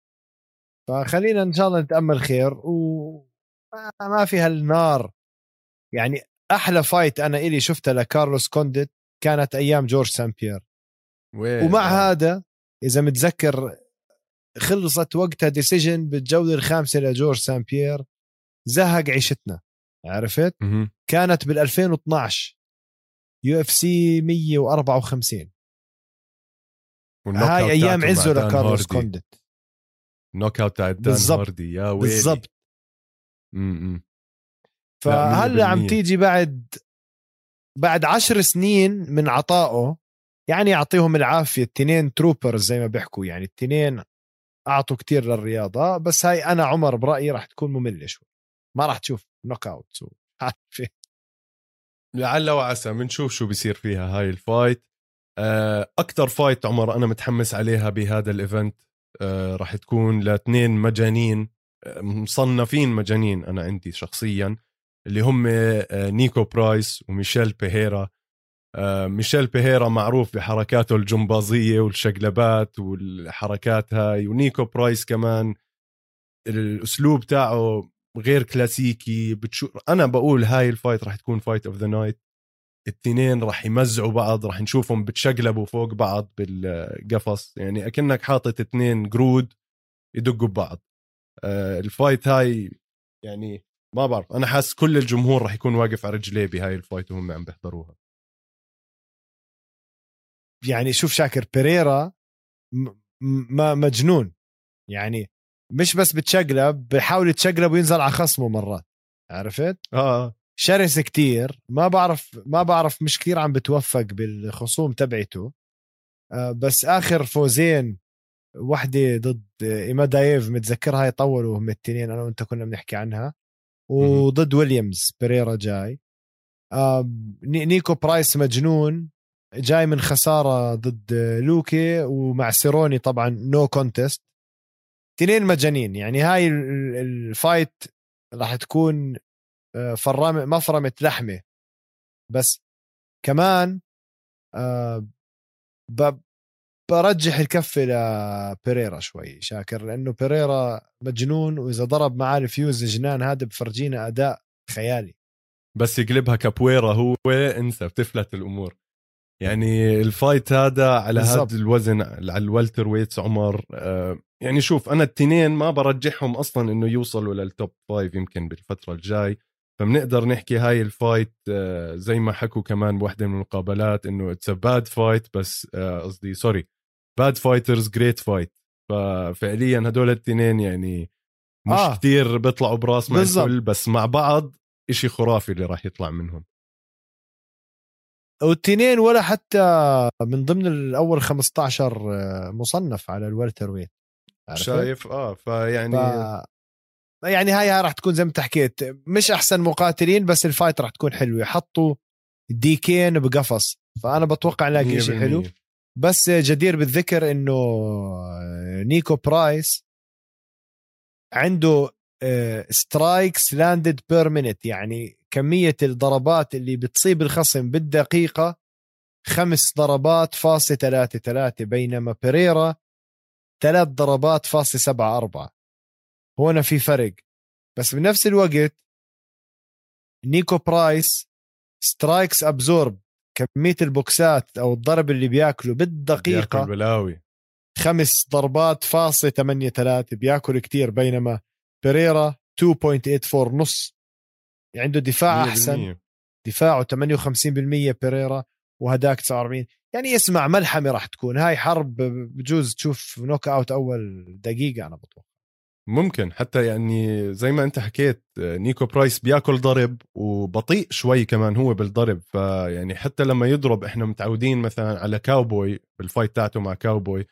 B: فخلينا إن شاء الله نتأمل خير وما في هالنار. يعني أحلى fight أنا إلي شفتها لكارلوس كونديت كانت أيام جورج سان بيير. ومع آه. هذا إذا متذكر خلصت وقتها decision بالجولة الخامسة لجورج سان بيير زهق عيشتنا. عرفت؟ م- كانت بال 2012 UFC 154 هاي أيام عزه لكارلوس
A: كونديت knockout تاع دان هاردي يا ويلي. بالضبط.
B: فهلا عم تيجي بعد بعد عشر سنين من عطائه يعني يعطيهم العافية التنين troopers زي ما بيحكوا يعني التنين أعطوا كتير للرياضة بس هاي أنا عمر برأيي راح تكون مملة شوي. ما راح تشوف knockout
A: لعل وعسى بنشوف شو بيصير فيها هاي ال fight آه، أكثر fight عمر أنا متحمس عليها بهذا ال event آه، راح تكون لاثنين مجانين آه، مصنفين مجانين أنا عندي شخصيا اللي هم نيكو برايس وميشيل بيريرا. ميشيل بيريرا معروف بحركاته الجمبازية والشقلبات والحركات هاي ونيكو برايس كمان الأسلوب تاعه غير كلاسيكي بتشوف أنا بقول هاي ال fight راح تكون fight of the night التنين راح يمزعوا بعض راح نشوفهم بتشقلبوا فوق بعض بالقفص. يعني أكنك حاطط اثنين قرود يدقوا ببعض. آه، ال fight هاي يعني ما بعرف أنا حاسس كل الجمهور راح يكون واقف على رجليه بهاي ال fight وهم عم بيحضروها.
B: يعني شوف شاكر بيريرا ما مجنون. يعني مش بس بتشقلب بحاول يتشقلب وينزل على خصمه مرات. عرفت؟
A: آه.
B: شرس كتير. ما بعرف ما بعرف مش كثير عم بتوفق بالخصوم تبعته. آه بس آخر فوزين وحدة ضد ايمادايف متذكرها هاي طولوا هم التنين أنا وأنت كنا بنحكي عنها. وضد ويليامز بريرا جاي. آه نيكو برايس مجنون جاي من خسارة ضد لوكي ومع سيروني طبعا no contest تنين مجانين يعني هاي ال fight راح تكون فرامة مفرمة لحمة. بس كمان آه، برجح الكفة لبيريرا شوي شاكر لأنه بيريرا مجنون وإذا ضرب معاه الفيوز جنان هذا بفرجينا أداء خيالي.
A: بس يقلبها كابويرا هو انسى بتفلت الأمور. يعني ال fight هذا على هذا الوزن على ال welterweights عمر آه يعني شوف أنا التنين ما برجحهم أصلا إنه يوصلوا لل top five يمكن بالفترة الجاي. فبنقدر نحكي هاي ال fight آه زي ما حكوا كمان بوحده من المقابلات إنه it's bad fight بس آه، قصدي sorry bad fighters great fight ففعليا هدول التنين يعني مش آه. كثير بيطلعوا براس مع الكل بس مع بعض إشي خرافي اللي راح يطلع منهم.
B: والتنين ولا حتى من ضمن الأول 15 مصنف على ال welterweight
A: شايف آه فيعني ف...
B: يعني هاي راح تكون زي ما حكيت مش أحسن مقاتلين بس ال fight راح تكون حلوة. يحطوا ديكين بقفص. فأنا بتوقع نلاقي شيء حلو. بس جدير بالذكر إنه نيكو برايس عنده strikes landed per minute يعني كمية الضربات اللي بتصيب الخصم بالدقيقة خمس ضربات فاصلة ثلاثة ثلاثة بينما بيريرا ثلاث ضربات فاصلة سبعة أربعة. هنا في فرق. بس بنفس الوقت نيكو برايس strikes absorbed كمية ال boxات أو الضرب اللي بيأكله بالدقيقة
A: بيأكل بلاوي.
B: خمس ضربات فاصلة 8 3 بيأكل كتير بينما بيريرا 2.84 نص. عنده دفاع أحسن. دفاعه 58% بيريرا وهداك 49 يعني اسمع ملحمة راح تكون. هاي حرب بجوز تشوف knockout أول دقيقة أنا بتوقع.
A: ممكن. حتى يعني زي ما انت حكيت نيكو برايس بياكل ضرب وبطيء شوي كمان هو بالضرب. فيعني حتى لما يضرب إحنا متعودين مثلا على كاوبوي بال fight تاعته مع كاوبوي.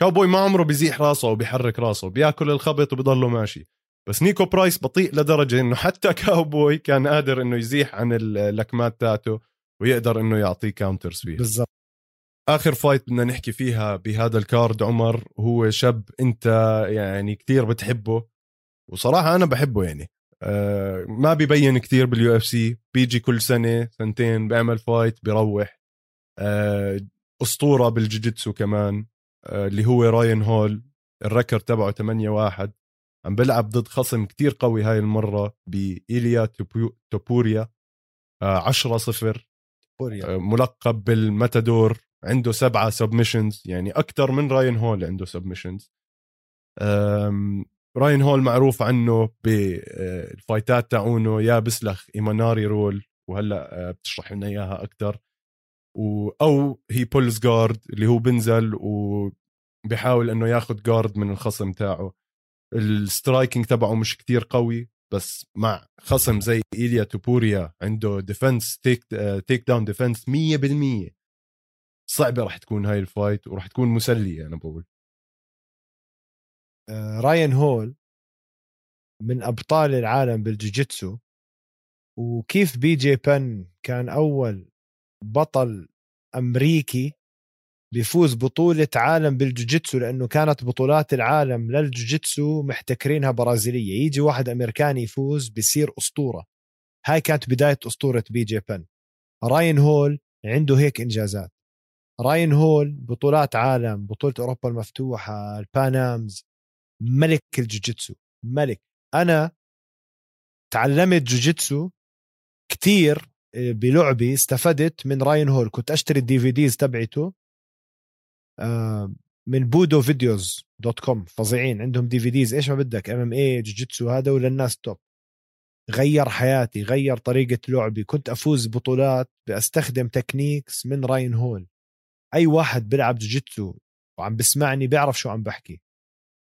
A: كاوبوي ما عمره بيزيح راسه أو بيحرك راسه بياكل الخبط وبيضله ماشي. بس نيكو برايس بطيء لدرجة إنه حتى كاوبوي كان قادر إنه يزيح عن اللكمات تاعته ويقدر إنه يعطيه counters فيه
B: بالضبط.
A: آخر fight بدنا نحكي فيها بهذا ال card عمر هو شاب أنت يعني كثير بتحبه وصراحة أنا بحبه يعني. أه ما بيبين كثير بال UFC بيجي كل سنة سنتين بيعمل fight بيروح. أه أسطورة بالجوجيتسو كمان أه اللي هو راين هول ال record تبعه 8 1 عم بلعب ضد خصم كتير قوي هاي المرة بإيليا توبوريا 10 0 ملقب بالماتادور. عنده سبعة submissions يعني أكثر من راين هول عنده submissions راين هول معروف عنه بال fightات تاعونه يا بسلخ Imanari roll وهلأ آه، بتشرح لنا إياها أكثر. أو هي pulls guard اللي هو بنزل وبيحاول إنه ياخذ guard من الخصم تاعه. ال striking تبعه مش كتير قوي بس مع خصم زي ايليا توبوريا عنده defense take takedown defense 100% صعبة راح تكون هاي ال fight وراح تكون مسلية أنا بقول.
B: آه، راين هول من أبطال العالم بالجوجيتسو وكيف بي جي بن كان أول بطل أمريكي بيفوز بطولة عالم بالجوجيتسو لأنه كانت بطولات العالم للجوجيتسو محتكرينها برازيلية. يجي واحد أمريكاني يفوز بيصير أسطورة. هاي كانت بداية أسطورة بي جي بن. راين هول عنده هيك إنجازات. راين هول بطولات عالم بطولة أوروبا المفتوحة ال Pan Ams ملك الجوجيتسو ملك. أنا تعلمت جوجيتسو كتير آه، بلعبي استفدت من راين هول. كنت أشتري ال DVDs تبعته آه، من Budo Videos dot com. فظيعين عندهم DVDs إيش ما بدك؟ MMA جوجيتسو هذا وللناس top. غير حياتي غير طريقة لعبي. كنت أفوز بطولات بأستخدم techniques من راين هول. أي واحد بيلعب جوجيتسو وعم بسمعني بيعرف شو عم بحكي.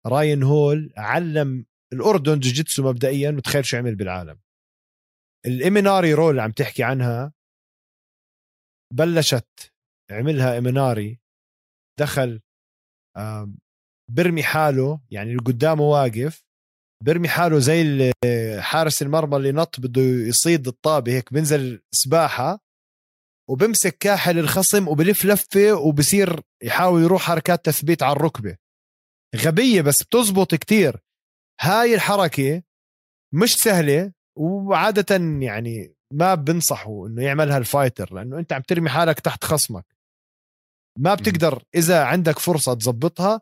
B: راين هول علم الأردن جوجيتسو مبدئيا وتخيل شو عمل بالعالم. ال Imanari roll اللي عم تحكي عنها بلشت عملها اميناري دخل برمي حاله يعني اللي قدامه واقف برمي حاله زي حارس المرمى اللي نط بده يصيد الطابة هيك بنزل سباحة وبمسك كاحل الخصم وبلف لفة وبصير يحاول يروح حركات تثبيت على الركبة. غبية بس بتزبط كتير. هاي الحركة مش سهلة وعادة يعني ما بنصحوا إنه يعملها ال fighter لأنه أنت عم ترمي حالك تحت خصمك. ما بتقدر إذا عندك فرصة تزبطها.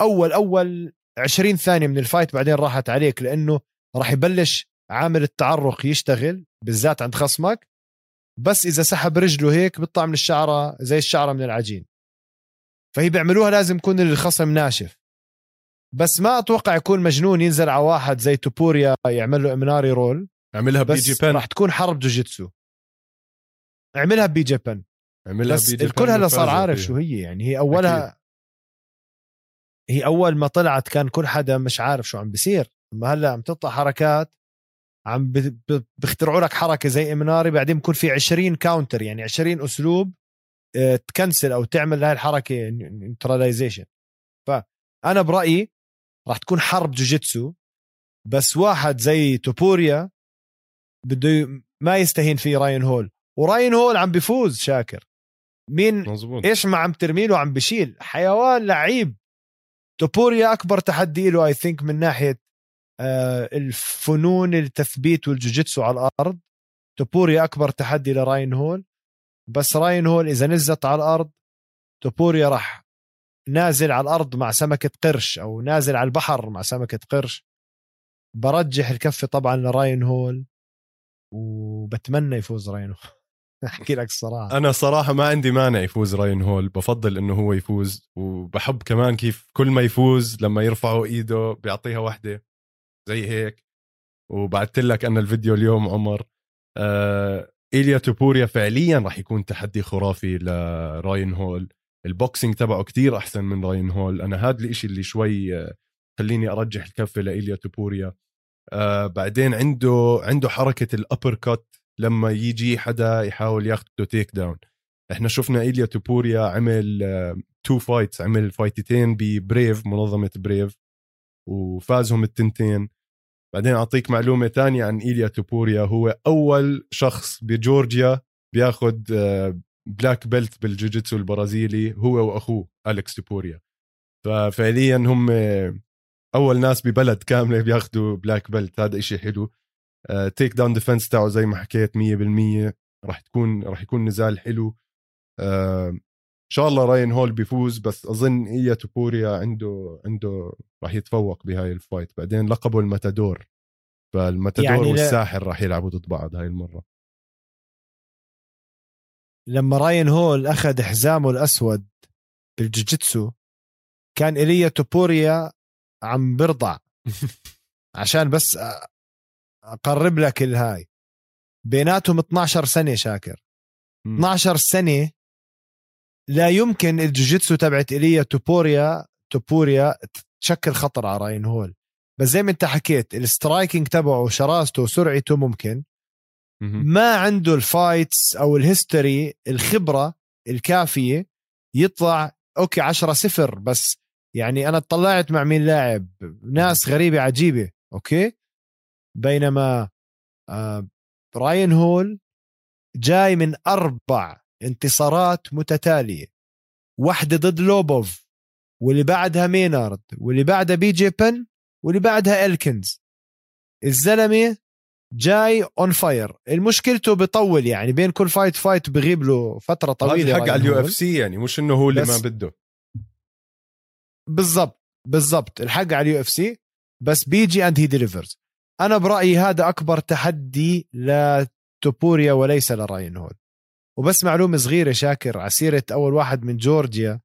B: أول أول 20 ثانية من ال fight بعدين راحت عليك لأنه راح يبلش عامل التعرق يشتغل بالذات عند خصمك. بس إذا سحب رجله هيك بيطلع من الشعره زي الشعرة من العجين. فهي بيعملوها لازم يكون الخصم ناشف. بس ما أتوقع يكون مجنون ينزل على واحد زي توبوريا يعمل له Imanari roll.
A: اعملها بي جي بن.
B: راح تكون حرب جوجيتسو. اعملها بي جي بن. اعملها بس بي الكل هلا صار عارف شو هي يعني هي أولها أكيد. هي أول ما طلعت كان كل حدا مش عارف شو عم بيصير. أما هلا عم تطلع حركات عم بيخترعوا لك حركة زي Imanari بعدين بكون في 20 counter يعني 20 أسلوب آه، ت cancel أو تعمل هاي الحركة neutralization فأنا برأيي راح تكون حرب جوجيتسو بس واحد زي توبوريا بده ما يستهين فيه راين هول. وراين هول عم بيفوز شاكر. مين مزبوط. إيش ما عم ترميله عم بشيل. حيوان لعيب. توبوريا أكبر تحدي له اي ثينك من ناحية الفنون التثبيت والجوجيتسو على الأرض. توبوريا أكبر تحدي لراين هول. بس راين هول إذا نزلت على الأرض توبوريا راح نازل على الأرض مع سمكة قرش أو نازل على البحر مع سمكة قرش. برجح الكفة طبعا لراين هول. وبتمنى يفوز راين هول. أحكي لك الصراحه
A: أنا صراحة ما عندي مانع يفوز راين هول. بفضل إنه هو يفوز. وبحب كمان كيف كل ما يفوز لما يرفعوا إيده بيعطيها وحدة. زي هيك. وبعثت لك أنا الفيديو اليوم عمر. آه إيليا توبوريا فعليا راح يكون تحدي خرافي لراين هول. ال boxing تبعه كتير أحسن من راين هول. أنا هذا الإشي اللي شوي آه، خليني أرجح الكفة لإيليا توبوريا. آه بعدين عنده عنده حركة ال uppercut. لما يجي حدا يحاول ياخده takedown إحنا شفنا إيليا توبوريا عمل two آه، fights عمل fightتين ب Brave منظمة Brave وفازهم التنتين. بعدين أعطيك معلومة ثانية عن إيليا توبوريا. هو أول شخص بجورجيا بياخذ black belt بالجوجيتسو البرازيلي هو وأخوه أليكس توبوريا. ففعليا هم أول ناس ببلد كاملة بياخذوا black belt هذا إشي حلو. takedown defense تاعه زي ما حكيت 100% راح تكون راح يكون نزال حلو. uh, إن شاء الله راين هول بيفوز بس أظن إيليا توبوريا عنده عنده راح يتفوق بهاي ال fight. بعدين لقبه الماتادور. فالماتادور يعني والساحر راح يلعبوا ضد بعض هاي المرة.
B: لما راين هول أخذ حزامه الأسود بالجوجيتسو كان ايليا توبوريا عم برضع عشان بس أقرب لك الهاي. بيناتهم 12 سنة شاكر. 12 سنة لا يمكن الجوجيتسو تبعت إيليا توبوريا توبوريا تشكل خطر على راين هول. بس زي ما انت حكيت ال striking تبعه شراسته وسرعته ممكن. ما عنده ال fights أو ال history الخبرة الكافية يطلع okay 10 صفر بس يعني أنا اطلعت مع مين لاعب؟ ناس غريبة عجيبة okay؟ بينما آه راين هول جاي من أربع انتصارات متتالية. واحدة ضد لوبوف واللي بعدها مينارد واللي بعدها بي جي بن واللي بعدها إلكنز. الزلمة جاي on fire المشكلته بيطول يعني بين كل fight fight بغيب له فترة طويلة
A: حق على ال UFC يعني مش إنه هو اللي ما بده.
B: بالضبط بالضبط. الحق على ال UFC بس بيجي and he delivers أنا برأيي هذا أكبر تحدي لتوبوريا وليس لراين هول. وبس معلومة صغيرة شاكر ع سيرة أول واحد من جورجيا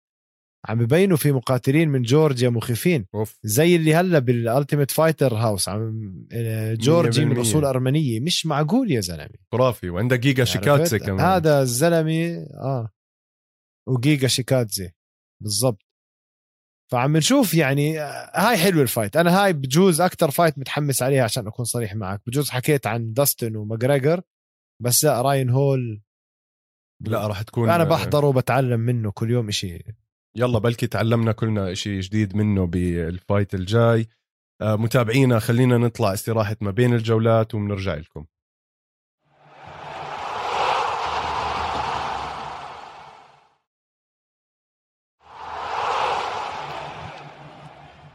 B: عم ببينوا في مقاتلين من جورجيا مخيفين أوف. زي اللي هلا بال Ultimate Fighter house عم جورجي من اصول أرمنية. مش معقول يا زلمة.
A: خرافي. وعنده جيجا شيكاتزي كمان.
B: هذا الزلمه آه. وجيجا شيكاتزي بالضبط. فعم نشوف يعني آه، هاي حلو ال fight. أنا هاي بجوز أكثر fight متحمس عليها عشان أكون صريح معك. بجوز حكيت عن داستن وماجريجر بس لا راين هول
A: لا راح تكون
B: أنا بحضره وبتعلم منه كل يوم إشي.
A: يلا بلكي تعلمنا كلنا شيء جديد منه بال fight الجاي. آه، متابعينا خلينا نطلع استراحة ما بين الجولات وبنرجع لكم.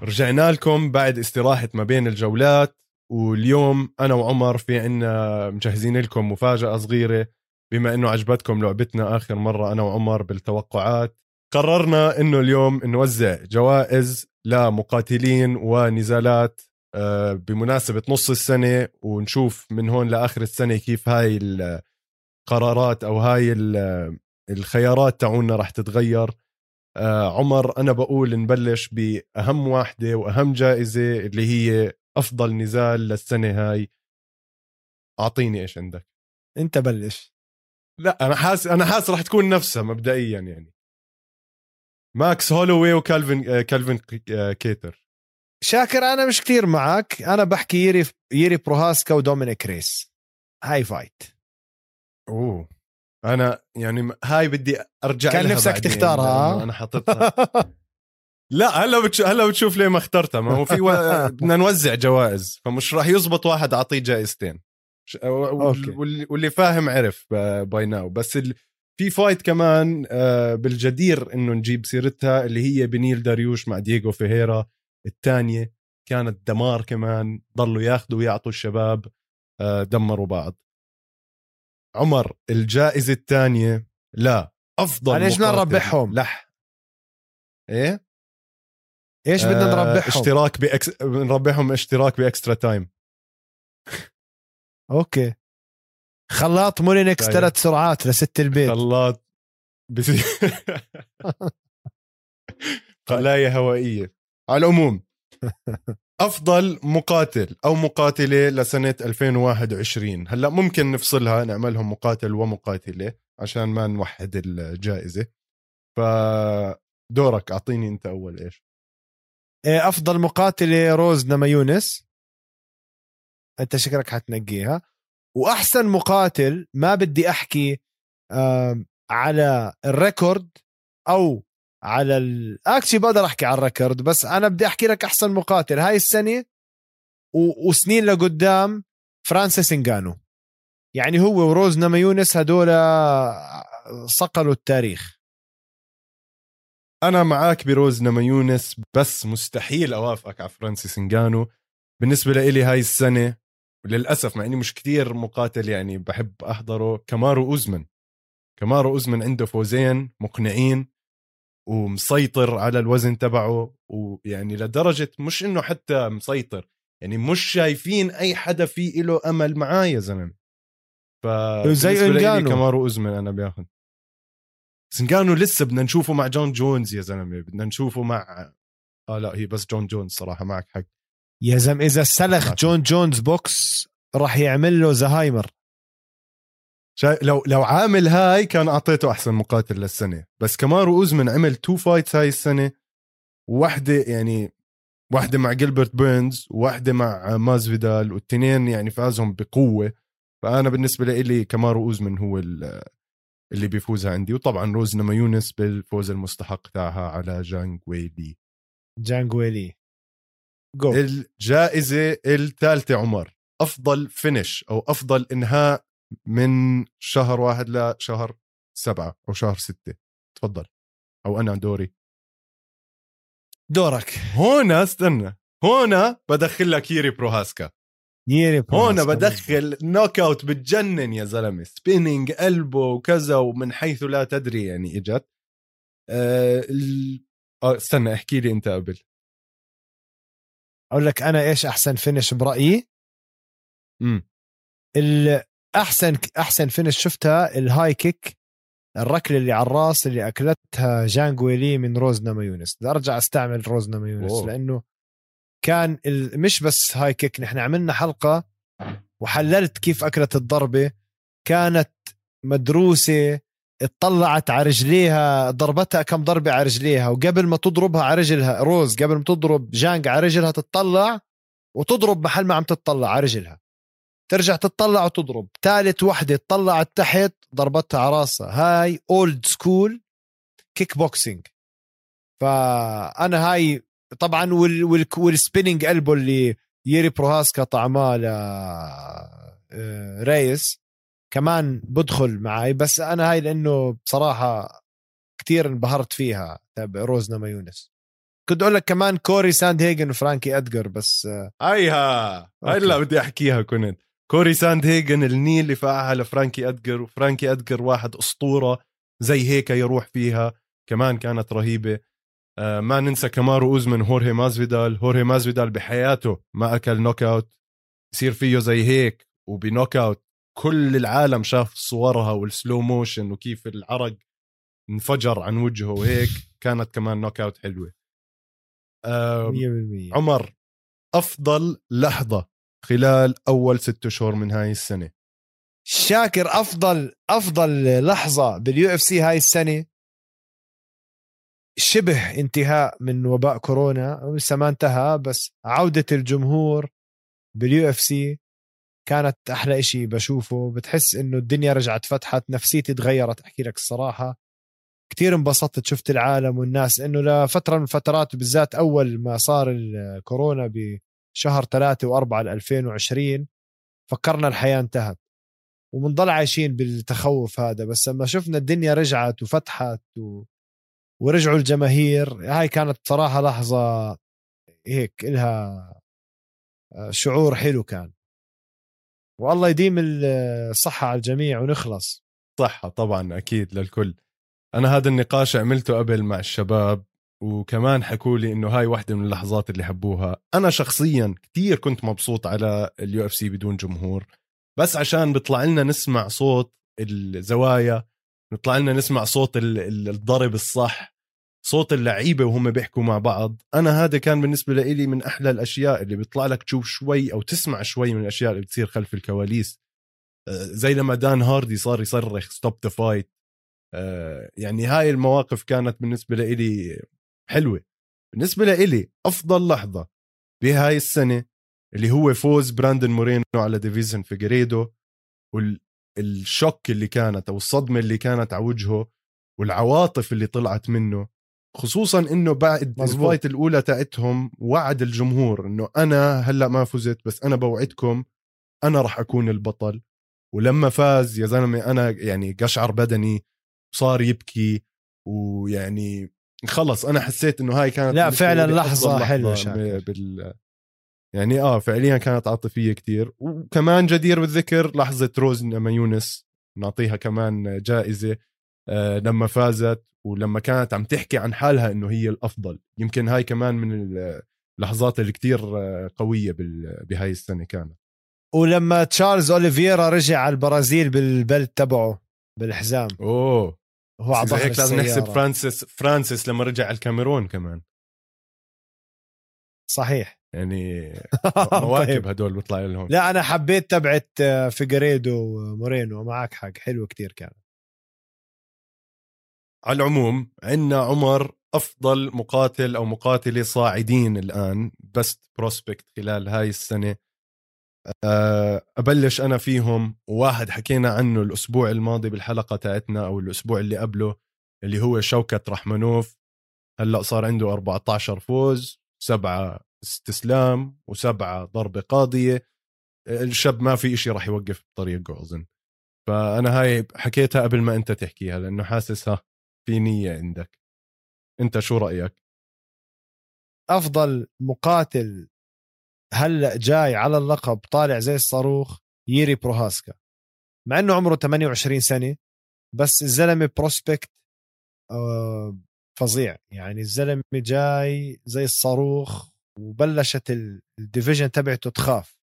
A: رجعنا لكم بعد استراحة ما بين الجولات واليوم أنا وعمر في عنا مجهزين لكم مفاجأة صغيرة. بما أنه عجبتكم لعبتنا آخر مرة أنا وعمر بالتوقعات قررنا إنه اليوم نوزع جوائز لمقاتلين ونزالات آه، بمناسبة نص السنة ونشوف من هون لآخر السنة كيف هاي القرارات أو هاي الخيارات تاعونا رح تتغير. آه، عمر أنا بقول نبلش بأهم واحدة وأهم جائزة اللي هي أفضل نزال للسنة هاي. أعطيني إيش عندك.
B: أنت بلش.
A: لا أنا حاس أنا حاس رح تكون نفسها مبدئيا يعني. ماكس هولوي وكالفن آه، كالفن آه، كيتر.
B: شاكر أنا مش كثير معك أنا بحكي ييري ييري بروهاسكا ودومينيك ريس. هاي fight.
A: أوه. أنا يعني هاي بدي أرجع
B: كان
A: لها
B: نفسك تختارها،
A: لأنه أنا حاططها لا هلا بتشوف هلا بتشوف ليه ما اخترتها. ما هو في و... بدنا نوزع جوائز فمش راح يزبط واحد أعطيه جائزتين. واللي, واللي فاهم عرف by now بس ال... في fight كمان آه، بالجدير إنه نجيب سيرتها اللي هي بنيل داريوش مع دييغو فيهيرا. الثانية كانت دمار كمان ضلوا ياخذوا ويعطوا الشباب آه، دمروا بعض. عمر الجائزة الثانية لا
B: أفضل إيش بدنا نربحهم؟
A: لح. إيه؟
B: إيش بدنا
A: آه،
B: نربحهم؟
A: اشتراك بأكس... نربحهم اشتراك بإكسترا تايم.
B: أوكي. خلاط مولينكس
A: طيب.
B: ثلاث سرعات لست البيت.
A: خلاط بس... خلايا هوائية. على العموم. أفضل مقاتل أو مقاتلة لسنة 2021 هلأ ممكن نفصلها نعملهم مقاتل ومقاتلة عشان ما نوحد الجائزة. فدورك أعطيني أنت أول إيش؟
B: إيه، أفضل مقاتلة روز نمايونس أنت شكلك حتنقيها. وأحسن مقاتل ما بدي أحكي على الريكورد أو على ال... actually بقدر أحكي على ال record بس أنا بدي أحكي لك أحسن مقاتل. هاي السنة و... وسنين لقدام فرانسيس انجانو يعني هو وروز نمايونس هدول صقلوا التاريخ.
A: أنا معاك بروز نمايونس بس مستحيل أوافقك على فرانسيس انجانو بالنسبة لإلي هاي السنة للأسف مع إني مش كتير مقاتل يعني بحب أحضره. كمارو أوزمن. كمارو أوزمن عنده فوزين مقنعين ومسيطر على الوزن تبعه ويعني لدرجة مش إنه حتى مسيطر يعني مش شايفين أي حدا في له أمل معاه يا زلمة. ف
B: زي إنجانو.
A: كمارو أوزمن أنا باخذ إنجانو لسه بدنا نشوفه مع جون جونز يا زلمة بدنا نشوفه مع آه لا هي بس جون جونز صراحة معك حق.
B: يا زلمة إذا سلخ. جون جونز بوكس راح يعمل له زهايمر.
A: شا... لو لو عامل هاي كان أعطيته أحسن مقاتل للسنة. بس كمارو اوزمن عمل two fights هاي السنة. وواحده يعني واحدة مع جيلبرت بيرنز وواحده مع ماز فيدال والتنين يعني فازهم بقوة. فأنا بالنسبة لي كمارو اوزمن هو ال- اللي بيفوزها عندي. وطبعا روز نمايونس بالفوز المستحق تاعها على جانج ويلي.
B: جانجويلي جو
A: الجائزة الثالثة عمر. أفضل finish أو أفضل إنهاء من شهر واحد لشهر سبعة أو شهر ستة. تفضل. أو أنا دوري.
B: دورك.
A: هنا استنى. هنا بدخل لك ييري بروهاسكا
B: ييري
A: هنا
B: بروهاسكا.
A: بدخل knockout بتجنن يا زلمة. spinning elbow وكذا ومن حيث لا تدري يعني إجت. ال... آه استنى احكي لي أنت قبل.
B: أقول لك أنا إيش أحسن finish برأيي
A: امم
B: الاحسن أحسن finish شفتها ال high kick الركلة اللي على الراس اللي أكلتها جانجويلي من روز نمايونس بدي أرجع أستعمل روز نمايونس
A: أوه.
B: لأنه كان. مش بس high kick نحن عملنا حلقة وحللت كيف أكلت الضربة كانت مدروسة اطلعت على رجليها ضربتها كم ضربة على رجليها وقبل ما تضربها على رجلها روز قبل ما تضرب جانج على رجلها تطلع وتضرب محل ما عم تطلع على رجلها. ترجع تطلع وتضرب. ثالث وحدة طلعت تحت ضربتها على راسها. هاي old school kickboxing فأنا هاي طبعا وال وال وال spinning elbow اللي ييري بروهاسكا طعماه ل آه، ريس كمان بدخل معي بس أنا هاي لأنه بصراحة كتير انبهرت فيها تابع روز نمايونس كنت أقول لك كمان كوري ساند هيجن وفرانكي ادجر بس آه،
A: هيها! هلا. بدي أحكيها كنت. كوري ساند هيجن النيل اللي فقعها لفرانكي ادجر وفرانكي ادجر واحد أسطورة زي هيك يروح فيها. كمان كانت رهيبة. آه ما ننسى كمارو اوزمن هورهي مازفيدال هورهي مازفيدال بحياته ما أكل knockout. يصير فيه زي هيك وب knockout. كل العالم شاف صورها وال slow motion وكيف العرق انفجر عن وجهه وهيك كانت كمان knockout حلوة. آه
B: 100%
A: عمر أفضل لحظة خلال أول ست شهور من هاي السنة؟
B: شاكر أفضل أفضل لحظة بال UFC هاي السنة؟ شبه انتهاء من وباء كورونا لسه ما انتهى بس عودة الجمهور بال UFC كانت أحلى إشي بشوفه. بتحس إنه الدنيا رجعت فتحت نفسيتي تغيرت أحكي لك الصراحة. كتير انبسطت شفت العالم والناس. إنه لفترة من الفترات بالذات أول ما صار الكورونا بشهر ثلاثة وأربعة 2020 فكرنا الحياة انتهت. وبنضل عايشين بالتخوف هذا. بس لما شفنا الدنيا رجعت وفتحت و... ورجعوا الجماهير هاي كانت صراحة لحظة هيك إلها آه، شعور حلو كان. والله يديم الصحة على الجميع ونخلص.
A: صحة طبعا أكيد للكل. أنا هذا النقاش عملته قبل مع الشباب وكمان حكوا لي إنه هاي واحدة من اللحظات اللي حبوها. أنا شخصيا كتير كنت مبسوط على ال UFC بدون جمهور بس عشان بيطلع لنا نسمع صوت الزوايا بيطلع لنا نسمع صوت الضرب الصح صوت اللعيبة وهم بيحكوا مع بعض. أنا هذا كان بالنسبة لي من أحلى الأشياء اللي بيطلع لك تشوف شوي أو تسمع شوي من الأشياء اللي بتصير خلف الكواليس. آه، زي لما دان هاردي صار يصرخ stop the fight يعني هاي المواقف كانت بالنسبة لي حلوة. بالنسبة لي أفضل لحظة بهاي السنة اللي هو فوز براندن مورينو على ديفيسون فيجريدو وال shock اللي كانت أو الصدمة اللي كانت على وجهه والعواطف اللي طلعت منه. خصوصا إنه بعد ال fight الأولى تاعتهم وعد الجمهور إنه أنا هلأ ما فزت بس أنا بوعدكم أنا راح أكون البطل. ولما فاز يا زلمة أنا يعني قشعر بدني صار يبكي ويعني خلص أنا حسيت إنه هاي كانت
B: لا فعلا لحظة حلوة
A: بال يعني آه فعليا كانت عاطفية كتير. وكمان جدير بالذكر لحظة روز نمايونس نعطيها كمان جائزة آه لما فازت. ولما كانت عم تحكي عن حالها إنه هي الأفضل يمكن هاي كمان من اللحظات اللي كتير آه، قوية بهاي السنة كانت.
B: ولما تشارلز اوليفيرا رجع على البرازيل بالبلد تبعه بالحزام.
A: أوه. هو على هيك لازم نحسب فرانسيس فرانسيس لما رجع على الكاميرون كمان.
B: صحيح.
A: يعني مواكب طيب. هدول بيطلع لهم.
B: لا أنا حبيت تبعت آه، فيجريدو ومورينو معك حق حلو كتير كان.
A: على العموم عندنا عمر أفضل مقاتل أو مقاتلة صاعدين الآن best prospect خلال هاي السنة. آه، أبلش أنا فيهم. وواحد حكينا عنه الأسبوع الماضي بالحلقة تاعتنا أو الأسبوع اللي قبله اللي هو شوكت رحمنوف هلأ صار عنده 14 فوز سبعة استسلام وسبعة ضربة قاضية. الشاب ما في إشي راح يوقف بطريقة أظن. فأنا هاي حكيتها قبل ما أنت تحكيها لأنه حاسسها في نية عندك. أنت شو رأيك؟
B: أفضل مقاتل هلا جاي على اللقب طالع زي الصاروخ ييري بروهاسكا. مع إنه عمره 28 سنة بس الزلمة prospect آه، فظيع. يعني الزلمة جاي زي الصاروخ وبلشت ال division تبعته تخاف.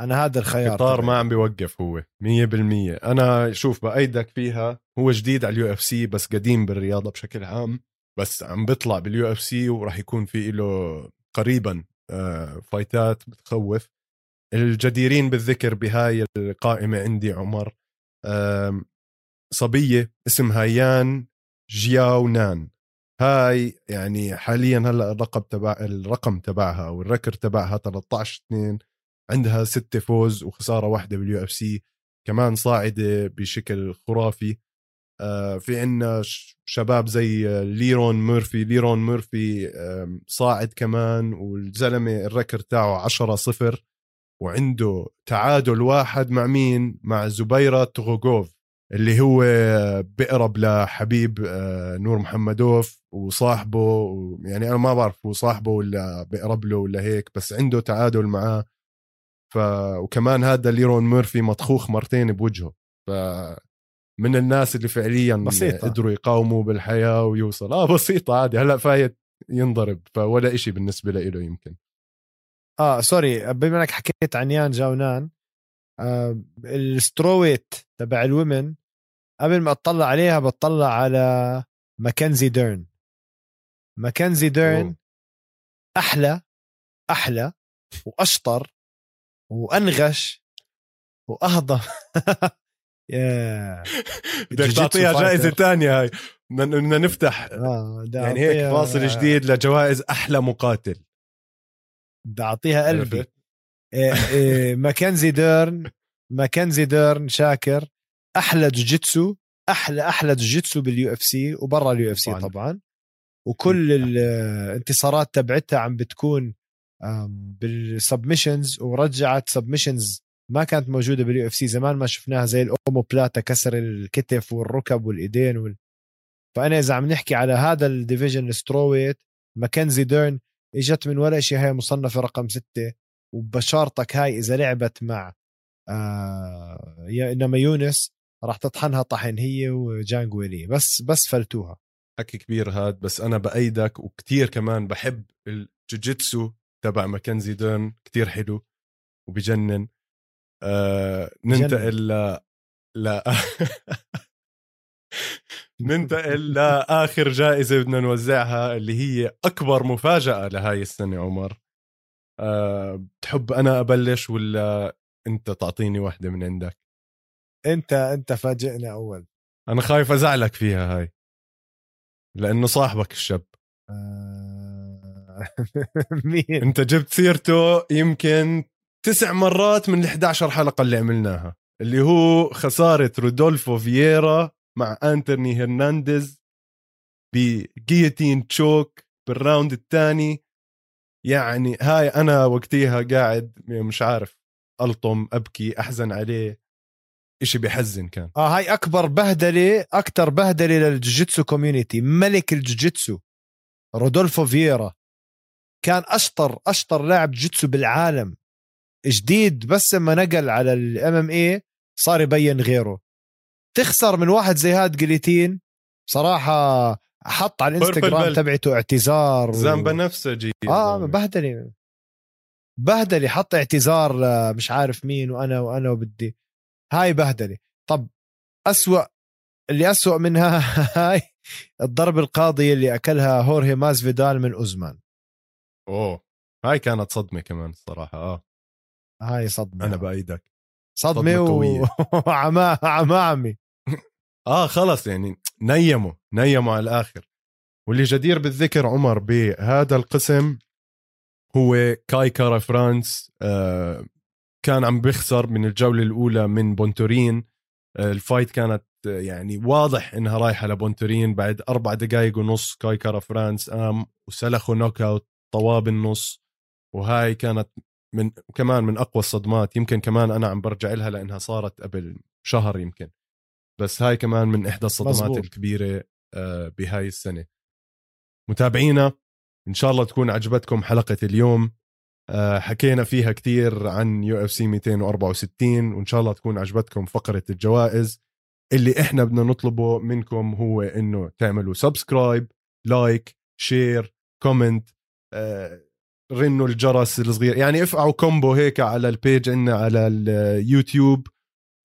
B: أنا هذا الخيار
A: قطار ما عم بيوقف هو 100% أنا شوف بأيدك فيها. هو جديد على ال UFC بس قديم بالرياضة بشكل عام بس عم بيطلع بال UFC وراح يكون في له قريبا آه، fight ات بتخوف. الجديرين بالذكر بهاي القائمة عندي عمر صبية اسمها يان جياو نان. هاي يعني حاليا هلأ الرقم تبع الرقم تبعها أو ال record تبعها 13 2 عندها ستة فوز وخسارة واحدة بال UFC كمان صاعدة بشكل خرافي. آه، في عنا شباب زي ليرون ميرفي. ليرون ميرفي صاعد كمان والزلمة ال record تاعه 10 صفر وعنده تعادل واحد مع مين؟ مع زبيرة توخوغوف اللي هو بقرب لحبيب آه، نور محمدوف وصاحبه يعني أنا ما بعرف هو صاحبه ولا بقرب له ولا هيك بس عنده تعادل معاه. ف وكمان هذا ليرون ميرفي مطخوخ مرتين بوجهه. ف من الناس اللي فعليا بسيطة. قدروا يقاوموا بالحياة ويوصل. آه بسيطة عادي. هلأ فايت ينضرب فولا إشي بالنسبة له يمكن.
B: آه سوري. بما إنك حكيت عن يان جاونان آه السترويت تبع الومن قبل ما أطلع عليها بطلع على ماكنزي ديرن. ماكنزي ديرن أوه. أحلى أحلى وأشطر وأنغش وأهضم.
A: يا. بدك تعطيها جائزة ثانية هاي. بدنا نفتح.
B: آه
A: يعني هيك فاصل جديد لجوائز أحلى مقاتل.
B: بدي أعطيها قلبي. إيه إيه ماكنزي ديرن ماكنزي ديرن شاكر. أحلى جوجيتسو أحلى أحلى جوجيتسو باليو إف سي وبرا اليو إف سي طبعا. وكل الانتصارات تبعتها عم بتكون بالسبمشنز ورجعت سبمشنز ما كانت موجودة باليو اف سي زمان ما شفناها زي الأومو بلاتا كسر الكتف والركب والإيدين وال... فأنا إذا عم نحكي على هذا الديفيجن سترويت ماكنزي ديرن إجت من ولا شيء هي مصنفة رقم ستة وبشارتك هاي إذا لعبت مع آه إنما يونس راح تطحنها طحن هي وجانجويلي بس بس فلتوها.
A: حكي كبير هاد بس أنا بأيدك وكتير كمان بحب الجوجيتسو تبع ماكنزي ديرن كتير حلو وبجنن. آه ننتقل ل لا. ننتقل لاخر جائزة بدنا نوزعها اللي هي أكبر مفاجأة لهاي السنة عمر. أه بتحب أنا أبلش ولا أنت تعطيني واحدة من عندك؟
B: أنت أنت فاجئنا أول.
A: أنا خايف أزعلك فيها هاي لأنه صاحبك الشاب.
B: آه... مين؟
A: انت جبت سيرته يمكن تسع مرات من ال 11 حلقة اللي عملناها اللي هو خسارة رودولفو فييرا مع أنتوني هرنانديز بجيتين تشوك بالراوند الثاني. يعني هاي أنا وقتيها قاعد مش عارف ألطم أبكي أحزن عليه. إشي بحزن كان.
B: آه هاي أكبر بهدلة أكثر بهدلة للجوجيتسو كوميونتي ملك الجوجيتسو رودولفو فييرا. كان أشطر أشطر لاعب جوجيتسو بالعالم. جديد بس لما نقل على الام إم اي صار يبين غيره. تخسر من واحد زي هاد جليتين صراحة حط على الإنستغرام تبعته اعتذار
A: و... زامبا نفسجي
B: آه بهدلي بهدلي حط اعتذار مش عارف مين وأنا وأنا وبدي. هاي بهدلي طب أسوأ اللي أسوأ منها هاي الضرب القاضية اللي أكلها هورهي ماز فيدال من أوزمان.
A: أوه هاي كانت صدمة كمان الصراحة آه.
B: هاي صدمة
A: أنا بأيدك.
B: صدمة, صدمة وعما عمامي
A: آه خلص يعني نيموا نيموا على الآخر. واللي جدير بالذكر عمر بهذا القسم هو كاي كارا فرانس آه كان عم بيخسر من الجولة الأولى من بونتورين. آه الفايت كانت يعني واضح إنها رايحة لبونتورين. بعد أربع دقائق ونص كاي كارا فرانس قام وسلخه نوك أوت. طواه بالنص وهاي كانت من كمان من أقوى الصدمات. يمكن كمان أنا عم برجع لها لأنها صارت قبل شهر يمكن. بس هاي كمان من إحدى الصدمات مزبوط. الكبيرة آه، بهاي السنة. متابعينا إن شاء الله تكون عجبتكم حلقة اليوم. آه، حكينا فيها كتير عن يو إف سي 264 وإن شاء الله تكون عجبتكم فقرة الجوائز. اللي إحنا بدنا نطلبه منكم هو إنه تعملوا سبسكرايب لايك شير كومنت رنوا الجرس الصغير. يعني افقعوا كومبو هيك على البيج عندنا على اليوتيوب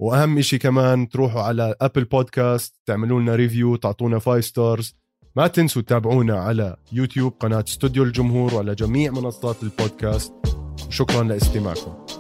A: وأهم إشي كمان تروحوا على ابل بودكاست تعملوا لنا ريفيو تعطونا فايف ستارز ما تنسوا تتابعونا على يوتيوب قناة استوديو الجمهور وعلى جميع منصات البودكاست وشكرا لاستماعكم.